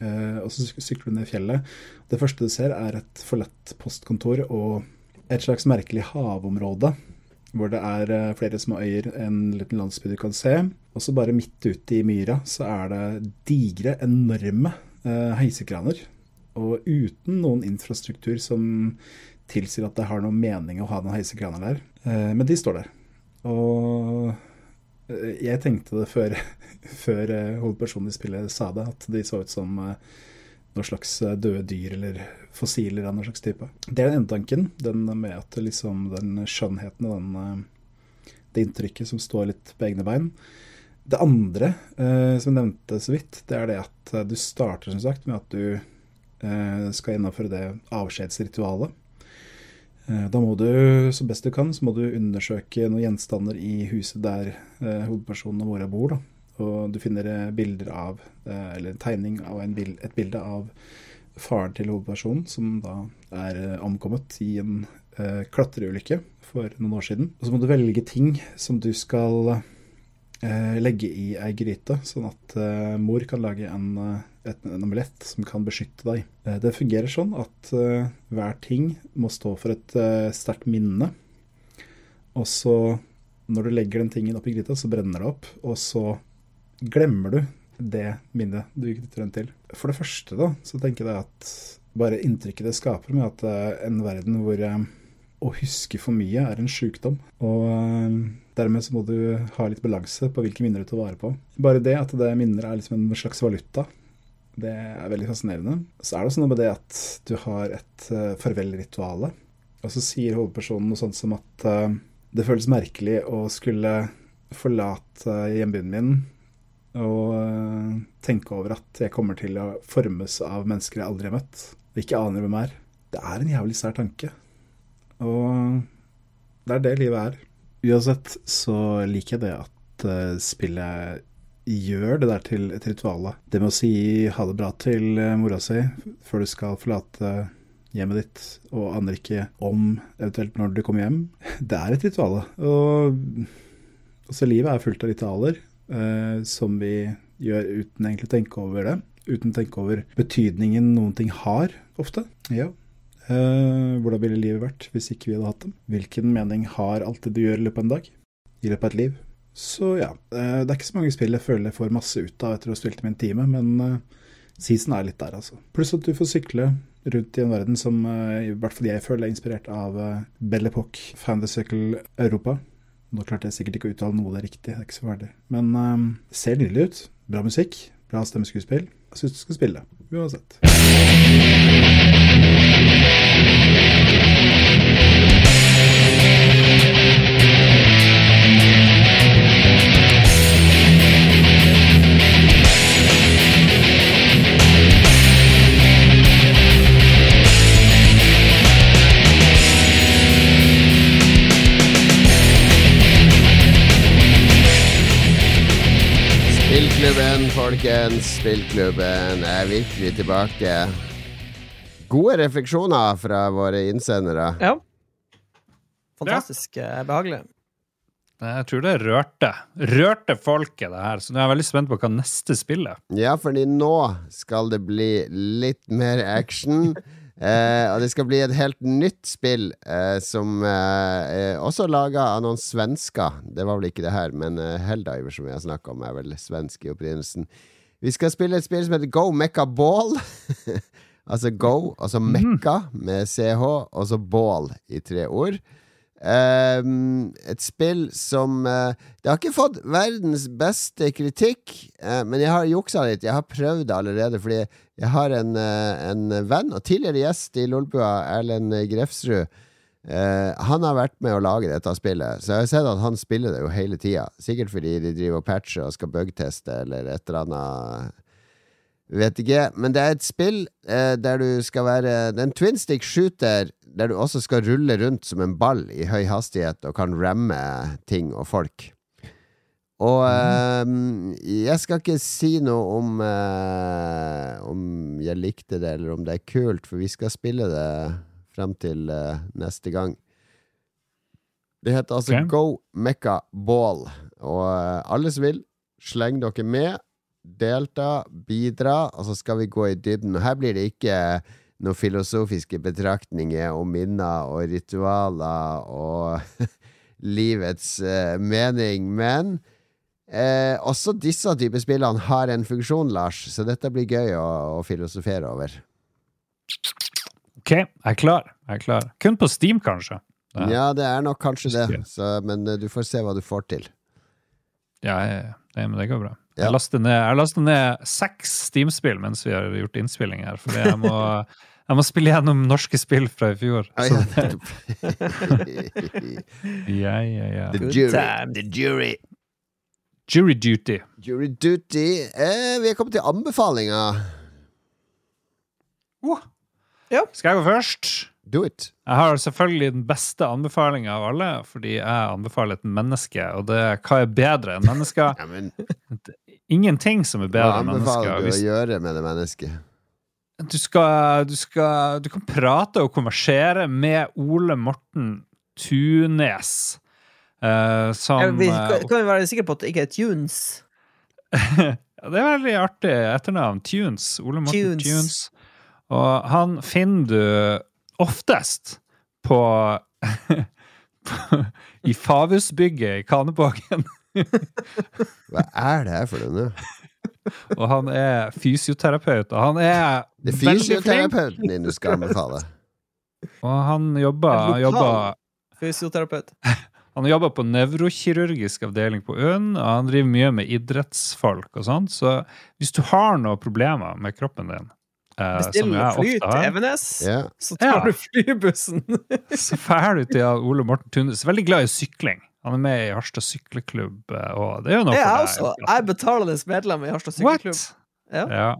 S12: Eh, og så sykler du ned fjellet. Det første du ser, er et forlatt postkontor og et slags merkelig havområde. Hvor det er eh, flere små øyer, en liten landsby du kan se. Og så bare midt ute i myra så er det digre, enorme eh, heisekraner og uten noen infrastruktur som tilsier at det har noen mening å ha noen heisekraner der. Eh, men de står der. Og jeg tenkte det før, før hovedpersonen i spillet sa det, at de så ut som noen slags døde dyr eller fossiler av noen slags type. Det er den ene tanken, den med at liksom den skjønnheten og den, det inntrykket som står litt på egne bein. Det andre, som jeg nevnte så vidt, det er det at du starter som sagt med at du Eh, skal gjennomføre det avskjedsritualet. Eh, da må du, så best du kan, så må du undersøke noen gjenstander i huset der eh, hovedpersonen og mora bor. Da. Og du finner bilder av, eller en tegning av en bild, et bilde av faren til hovedpersonen, som da er omkommet i en klatreulykke for noen år siden. Og så må du velge ting som du skal eh, legge i ei gryte, sånn at eh, mor kan lage en, eh, et, en omelett som kan beskytte deg. Eh, det fungerer sånn at eh, hver ting må stå for et eh, sterkt minne. Og så, når du legger den tingen oppi gryta, så brenner det opp. Og så glemmer du det minnet du knytter rundt til. For det første, da, så tenker jeg at bare inntrykket det skaper med at en verden hvor å huske for mye er en sjukdom. Og Dermed så må du ha litt balanse på hvilke minner du tar vare på. Bare det at det minner er liksom en slags valuta, det er veldig fascinerende. Så er det også noe med det at du har et farvelrituale. Og så sier hovedpersonen noe sånt som at det føles merkelig å skulle forlate hjembyen min og uh, tenke over at jeg kommer til å formes av mennesker jeg aldri har møtt, og ikke aner hvem er. Det er en jævlig sær tanke. Og det er det livet er. Uansett så liker jeg det at uh, spillet gjør det der til et ritual. Det med å si ha det bra til uh, mora si før du skal forlate hjemmet ditt, og aner ikke om eventuelt når du kommer hjem, det er et ritual. Og altså, livet er fullt av ritualer som vi gjør uten egentlig å tenke over det. Uten å tenke over betydningen noen ting har, ofte. Ja. Eh, hvordan ville livet vært hvis ikke vi hadde hatt dem? Hvilken mening har alt det du gjør i løpet av en dag? I løpet av et liv? Så ja, eh, det er ikke så mange spill jeg føler jeg får masse ut av etter å ha spilt i en time, men eh, Season er litt der, altså. Pluss at du får sykle rundt i en verden som eh, i hvert fall jeg føler er inspirert av Belle Epoque, Fan the Circle Europa. Nå klarte jeg sikkert ikke å uttale noe det er riktig, det er ikke så ferdig. Men det det ser nydelig ut. Bra musikk, bra stemmeskuespill. Jeg syns du skal spille det, uansett.
S3: Spillklubben, folkens. Spillklubben er virkelig tilbake. Gode refleksjoner fra våre innsendere.
S2: Ja. Fantastisk ja. behagelig.
S1: Jeg tror det rørte. Rørte folket, det her. Så nå er jeg veldig spent på hva neste spill er.
S3: Ja, fordi nå skal det bli litt mer action. Eh, og det skal bli et helt nytt spill eh, som eh, også laga av noen svensker. Det var vel ikke det her, men eh, Helldiver, som vi har snakka om, er vel svensk i opprinnelsen. Vi skal spille et spill som heter Go Mekka Ball. altså Go, altså Mekka med CH, og så Ball i tre ord. Ehm, et spill som uh, Det har ikke fått verdens beste kritikk, uh, men jeg har juksa litt. Jeg har prøvd det allerede, fordi jeg har en, uh, en venn og tidligere gjest i Lolbua, Erlend Grefsrud. Han har vært med å lage dette spillet, så jeg har sett at han spiller det jo hele tida. Sikkert fordi de driver og patcher og skal bugteste eller et eller annet. Vet ikke. Men det er et spill der du skal være Det er en twin stick shooter der du også skal rulle rundt som en ball i høy hastighet og kan ramme ting og folk. Og eh, jeg skal ikke si noe om eh, om jeg likte det, eller om det er kult, for vi skal spille det frem til eh, neste gang. Det heter altså
S1: okay.
S3: Go Mekka Ball, og eh, alle som vil, sleng dere med. Delta, bidra, og så skal vi gå i dybden. Og her blir det ikke noen filosofiske betraktninger og minner og ritualer og livets eh, mening, men eh, også disse typer spillene har en funksjon, Lars, så dette blir gøy å, å filosofere over.
S1: OK, jeg er klar. Jeg er klar. Kun på Steam, kanskje. Det-
S3: Ja, det er nok kanskje det, så, men eh, du får se hva du får til.
S1: Ja, ja, ja. men det går bra.
S3: Ja.
S1: Jeg laster ned, jeg lastet ned seks Steam-spill mens vi har gjort innspilling her. Fordi jeg må, jeg må spille gjennom norske spill fra i fjor.
S3: Ah,
S1: Så
S3: ja,
S1: ja, ja, ja.
S3: The
S2: Good
S3: jury.
S2: time.
S3: The jury.
S1: Jury duty.
S3: Jury duty. Eh, vi er kommet til anbefalinger.
S1: Skal jeg gå først?
S3: Do it.
S1: Jeg har selvfølgelig den beste anbefalinga av alle, fordi jeg anbefaler et menneske. Og det, hva er bedre enn mennesker?
S3: Ja, men
S1: Ingenting som er bedre enn
S3: anbefaler
S1: mennesker.
S3: du å gjøre med det mennesket?
S1: du skal, du skal Du kan prate og konversere med Ole Morten Tunes. Uh, som
S2: Ja, vi,
S1: eh,
S2: kan vi være sikre på at det ikke er tunes?
S1: Ja, det er veldig artig etternavn. Tunes. Ole Morten
S2: Tunes.
S1: Tunes. Og han finner du oftest på, på I Favusbygget i Kanebågen.
S3: Hva er det her for noe?
S1: Og han er fysioterapeut, og han er
S3: Det er fysioterapeuten din du skal anbefale.
S1: Og han jobber, han jobber
S2: Fysioterapeut.
S1: Han jobber på nevrokirurgisk avdeling på UNN, og han driver mye med idrettsfolk og sånt. Så hvis du har noen problemer med kroppen din,
S2: Bestill
S1: jeg
S2: fly til Evenes,
S3: Ja.
S2: så tar
S1: Ja.
S2: du flybussen.
S1: så drar du til Ole Morten Tunes. Veldig glad i sykling. Han er med i Harstad sykleklubb, eh, og det er jo noe
S2: Det er jeg også. Jeg er betalende medlem i Harstad
S1: What?
S2: Ja.
S1: Ja.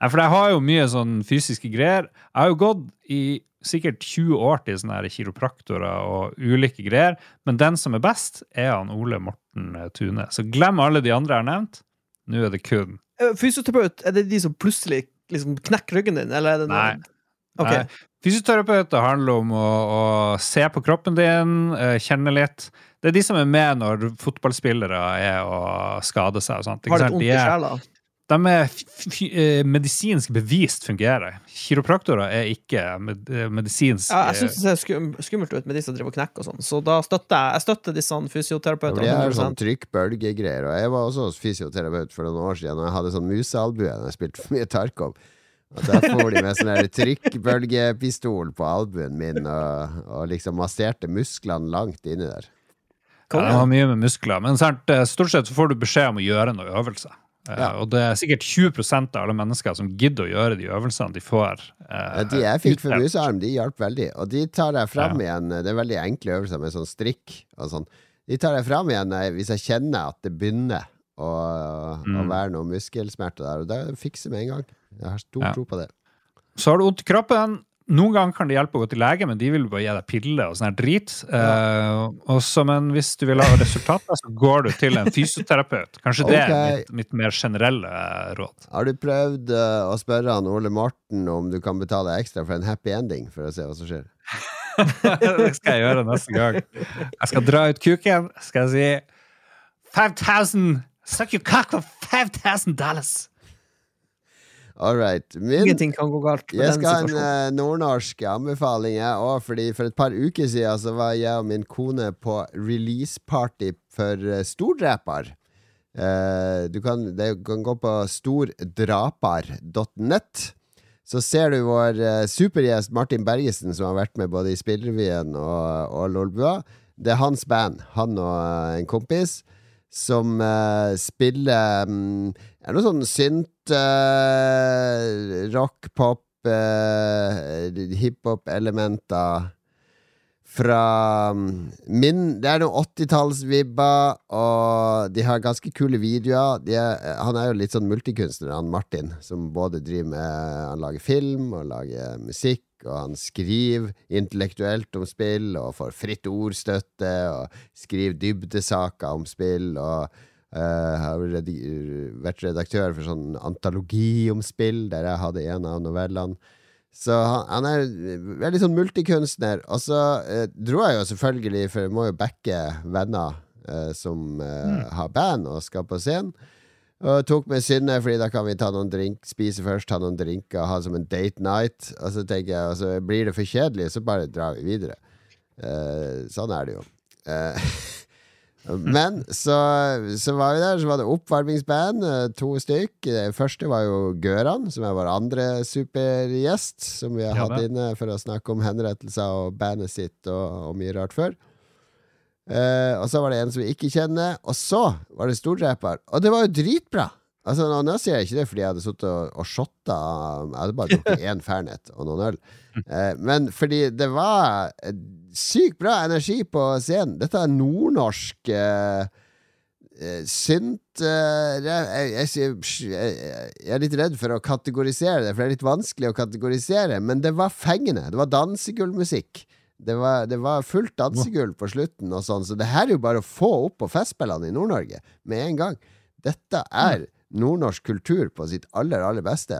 S1: Nei, for jeg har jo mye sånn fysiske greier. Jeg har jo gått i sikkert 20 år til sånne her kiropraktorer og ulike greier, men den som er best, er han Ole Morten eh, Tune. Så glem alle de andre jeg har nevnt. Nå er det kun
S2: Eh, Fysioterapeut, er det de som plutselig liksom knekke ryggen din, eller er det noe
S1: Nei.
S2: Okay.
S1: Nei. Fysioterapeuter handler om å, å se på kroppen din, eh, kjenne litt. Det er de som er med når fotballspillere er og skader seg og sånt.
S2: Har litt vondt i sjela.
S1: De er eh, medisinsk bevist fungerer. Kiropraktorer er ikke med eh, medisinsk
S2: Ja, jeg syns det ser skum, skummelt ut med de som driver og knekker og sånn, så da støtter jeg Jeg støtter disse fysioterapeutene.
S3: Det er sånn trykkbølgegreier. Og jeg var også hos fysioterapeut for noen år siden, og jeg hadde sånn musealbue da jeg spilte for mye Tarkov. Og Der får de med sånn trykkbølgepistol på albuen min og, og liksom masserte musklene langt inni der.
S1: Ja, det har mye med muskler. Men eh, stort sett så får du beskjed om å gjøre noe øvelse. Eh, Og det er sikkert 20% av alle mennesker som gidder å gjøre de øvelsene de får. eh,
S3: Ja, de jeg fikk for musarm, de hjalp veldig. Og de tar jeg fram igjen. Det er veldig enkle øvelser med sånn strikk og sånn. De tar jeg fram igjen jeg- hvis jeg kjenner at det begynner å, å
S1: Mm.
S3: være noe muskelsmerter der. Og det fikser med en gang. Jeg har stor
S1: Ja.
S3: tro på det.
S1: Så har du vondt i kroppen. Noen ganger kan det hjelpe å gå til lege, men de vil bare gi deg piller og sånn her drit. Ja. og så, men hvis du vil ha resultater, så går du til en fysioterapeut. Kanskje det er mitt, mitt mer generelle eh, råd.
S3: Har du prøvd uh, å spørre han Ole Morten om du kan betale ekstra for en happy ending, for å se hva som skjer?
S1: det skal jeg gjøre neste gang. Jeg skal dra ut kuken, skal jeg si 5000 Suck your cock for 5000 dollars!
S3: All right.
S2: Ingenting kan gå galt
S3: jeg skal ha en eh, nordnorsk anbefaling, jeg òg. Fordi for et par uker siden så var jeg og min kone på release-party for uh, Stordreper. Eh, du kan, det, kan gå på stordrapar.net. Så ser du vår eh, supergjest Martin Bergesen, som har vært med både i Spillrevyen og, og Lolbua. Det er hans band, han og eh, en kompis, som uh, spiller um, Er det noe sånn synt, uh, rock, pop, uh, hiphop-elementer fra um, min Det er noen 80-tallsvibber, og de har ganske kule videoer. De er, han er jo litt sånn multikunstner, han Martin, som både driver med Han lager film og lager musikk, og han skriver intellektuelt om spill, og får fritt ordstøtte, og skriver dybdesaker om spill, og uh, har vært redaktør for sånn antologi om spill, der jeg hadde en av novellene. Så han, han er veldig sånn multikunstner. Og så uh, dro jeg jo selvfølgelig, for jeg må jo backe venner uh, som mm. har band og skal på scenen. Og tok med Synne, fordi da kan vi ta noen drink, spise først, ta noen drinker, ha som en date night. Og så tenker jeg, altså, blir det for kjedelig, så bare drar vi videre. Uh, sånn er det jo. Uh, Men så, så var vi der, så var det oppvarmingsband, eh, to stykk. Det første var jo Gøran, som er vår andre supergjest, som vi har
S1: Ja,
S3: hatt inne for å snakke om henrettelser og bandet sitt og, og mye rart før. Eh, og så var det en som vi ikke kjenner, og så var det stordreper Og det var jo dritbra! Altså, nå, sier jeg ikke det fordi jeg hadde sittet og, og shotta Jeg hadde bare drukket én Fernet og noen øl. Uh, men fordi det var sykt bra energi på scenen. Dette er nordnorsk uh, synt jeg, jeg, jeg, jeg er litt redd for å kategorisere det, for det er litt vanskelig å kategorisere, men det var fengende. Det var dansegullmusikk. Det var, det var fullt dansegulv på slutten, og sånn, så det her er jo bare å få opp på Festspillene i Nord-Norge med en gang. Dette er nordnorsk kultur på sitt aller, aller beste.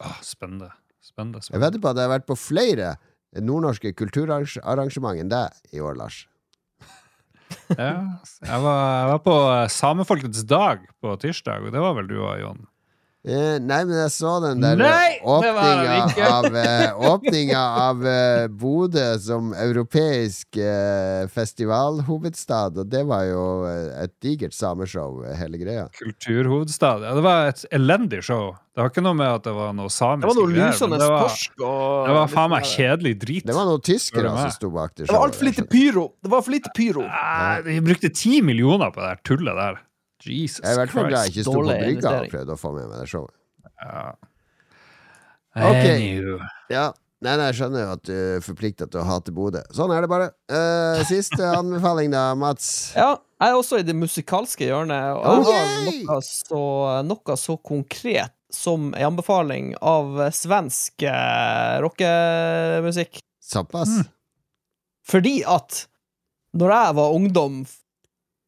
S1: Åh, spennende. spennende,
S3: Jeg
S1: spennende.
S3: vedder på at jeg har vært på flere nordnorske kulturarrangement enn deg i år, Lars.
S1: Ja, jeg, var, jeg var på Samefolkets dag på tirsdag, og det var vel du òg, Jon?
S3: Eh, nei, men jeg så den der
S1: Nei, var det
S3: åpninga av, eh, åpninga av eh, Bodø som europeisk eh, festivalhovedstad, og det var jo eh, et digert sameshow, eh, hele greia.
S1: Kulturhovedstad. Ja, det var et elendig show. Det var ikke noe med at det var noe samisk.
S2: Det var noe lysende
S1: det var-
S2: torsk og
S1: Det var faen meg kjedelig drit.
S3: Det var noen tyskere som sto bak det
S2: Det var
S3: showet.
S2: altfor lite pyro! Det var for lite pyro.
S1: Nei, De brukte ti millioner på det der tullet der. Jesus
S3: Jeg er i hvert fall glad jeg ikke sto på brygga og prøvde å få med meg det showet.
S1: Ja.
S3: Ok. Ja, nei, nei, jeg skjønner jo at du er forplikta til å hate Bodø. Sånn er det bare. Uh, siste anbefaling, da, Mats.
S2: Ja, jeg er også i det musikalske hjørnet, og jeg har noe så, noe så konkret som en anbefaling av svensk eh, rockemusikk.
S3: Såpass?
S1: Mm.
S2: Fordi at når jeg var ungdom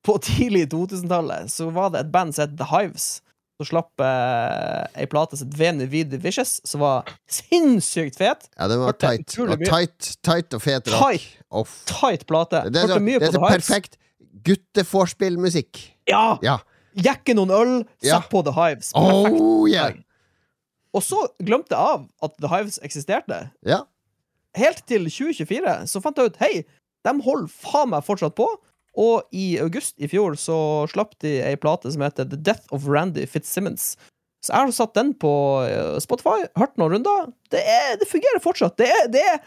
S2: på tidlig 2000-tallet, så var det et band som het The Hives. Som slapp eh, ei plate som het Veni Vidi Vicious, som var sinnssykt fet.
S3: Ja, den var tight. Og tight, tight og fet rock.
S2: Tight.
S3: oh.
S2: Tight plate.
S3: Det er, så,
S2: mye
S3: det er så
S2: The
S3: perfekt gutteforspillmusikk.
S2: Ja!
S3: Ja.
S2: jekke noen øl,
S3: Ja.
S2: på The Hives. Perfekt.
S3: Oh, yeah.
S2: Og så glemte jeg av at The Hives eksisterte.
S3: Ja.
S2: Helt til 2024 så fant jeg ut Hei, de holder faen meg fortsatt på. Og i august i fjor så slapp de ei plate som heter The Death of Randy Fitzsimmons. Så jeg har satt den på eh, Spotify, hørt noen runder. Det, er, det fungerer fortsatt. Det er, det er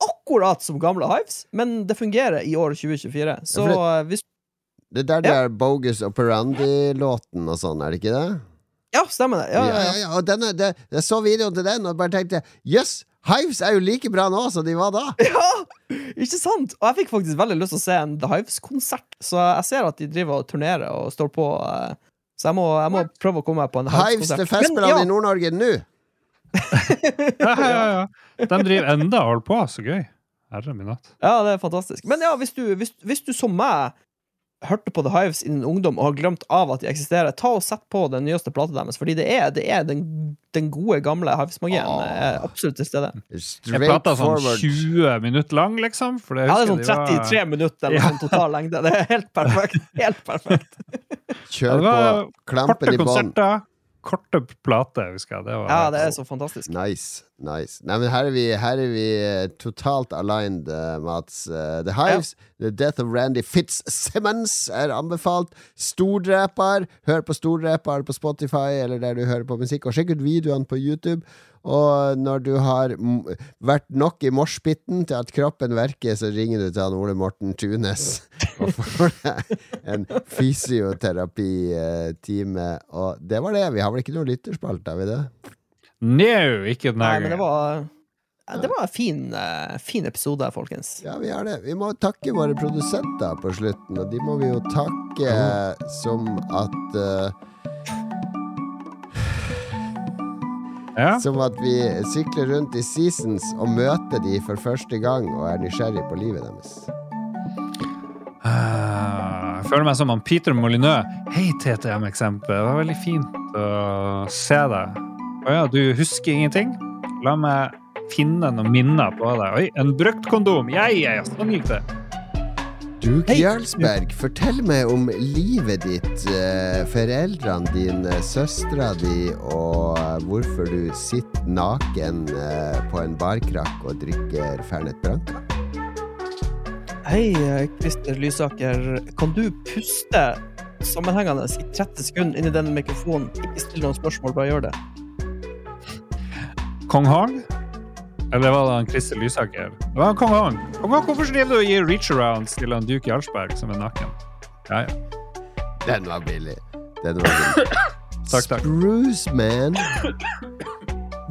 S2: akkurat som gamle Hives, men det fungerer i år 2024. Så
S3: Ja, for
S2: eh, hvis
S3: Det der det er Bogus Operandi-låten og sånn, er det ikke det?
S2: Ja, stemmer det. Ja, ja, ja.
S3: Og denne, det, jeg så videoen til den og bare tenkte jøss, Hives er jo like bra nå som de var da.
S2: Ja, Ikke sant? Og jeg fikk faktisk veldig lyst til å se en The Hives-konsert, så jeg ser at de driver og turnerer og står på. eh, Så jeg må, jeg må prøve å komme meg på en
S3: Hives-konsert.
S2: Hives-konsert.
S3: til festspillene
S2: ja.
S3: i Nord-Norge nå.
S1: Ja, ja, ja. De driver enda og holder på. Så gøy. Herre min natt.
S2: Ja, det er fantastisk. Men ja, hvis du, hvis, hvis du som meg hørte på The Hives i din ungdom og har glemt av at de eksisterer, ta og sett på den nyeste plata deres, fordi det er, det er den, den gode, gamle Hives-magien er absolutt til stede.
S1: Jeg plata sånn 20 minutter lang, liksom. For det
S2: Ja, det er sånn
S1: jeg de var-
S2: 33 minutter eller
S1: Ja.
S2: sånn total lengde. Det er helt perfekt. Helt perfekt.
S3: Kjør på, klampen
S1: korte
S3: i bånn.
S1: Korte plater, husker jeg. Det var
S2: Ja, det er så fantastisk.
S3: Nice. nice Nei, men her er vi, her er vi eh, totalt aligned, eh, Mats. Eh, The Hives, The Death of Randy Fitzsimmons er anbefalt. Stordreper. Hør på Stordreper på Spotify eller der du hører på musikk, og sjekk ut videoene på YouTube. Og når du har vært nok i moshpiten til at kroppen verker, så ringer du til han Ole Morten Tunes og får deg en fysioterapitime. Og det var det. Vi har vel ikke noe lytterspalt, har vi det?
S1: Neo, ikke den
S2: Nei, men det var Det var en fin, eh, fin episode, folkens.
S3: Ja, vi har det. Vi må takke våre produsenter på slutten, og de må vi jo takke som at eh, Som at vi sykler rundt i seasons og møter de for første gang og er nysgjerrig på livet deres.
S1: Ah, Jeg føler meg som han Peter Molyneux. Hei, TTM-eksempel. Det var veldig fint å se deg. Å ja, du husker ingenting? La meg finne noen minner på deg. Oi, en brukt kondom! Ja, ja, ja, sånn gikk det.
S3: Du, Jarlsberg, fortell meg om livet ditt, eh, foreldrene dine, søstera di, og hvorfor du sitter naken eh, på en barkrakk og drikker Fernet Branca.
S2: Hei, eh, Christer Lysaker. Kan du puste sammenhengende i 30 sekunder inn i den mikrofonen? Ikke still noen spørsmål, bare gjør det.
S1: Kong Hong? Eller var det han Christer Lysaker? Det var han Kong Hong. Kong Hong, hvorfor driver du og gir reach-arounds til han Duke Jarlsberg som er naken? Ja, ja.
S3: Den var billig. Den var billig.
S1: Takk, takk.
S3: Spruce man.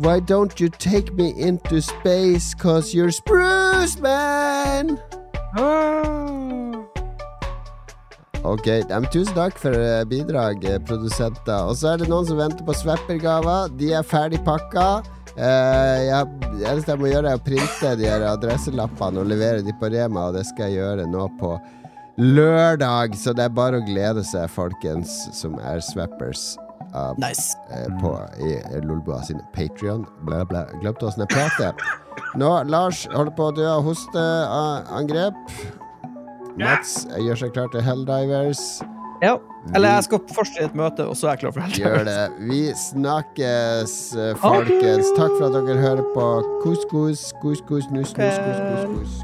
S3: Why don't you take me into space, cause you're spruce man? Ok, ja, tusen takk for eh, bidrag, produsenter. Og så er det noen som venter på Swapper-gaver. De er ferdig pakka. Eh, jeg, det eneste jeg må gjøre, er å printe de her adresselappene og levere de på Rema, og det skal jeg gjøre nå på lørdag. Så det er bare å glede seg, folkens, som er Swappers. av- eh, på i Lolbua sin Patrion. Bla, bla. Glemte åssen jeg prater. Nå, Lars holder på å dø av hosteangrep. Mats gjør seg klar til Helldivers.
S2: Ja. Eller jeg skal først i et møte, og så er jeg klar for helt
S3: Gjør det. Vi snakkes, eh, folkens. Takk for at dere hører på Couscous, couscous, nuss, nuss,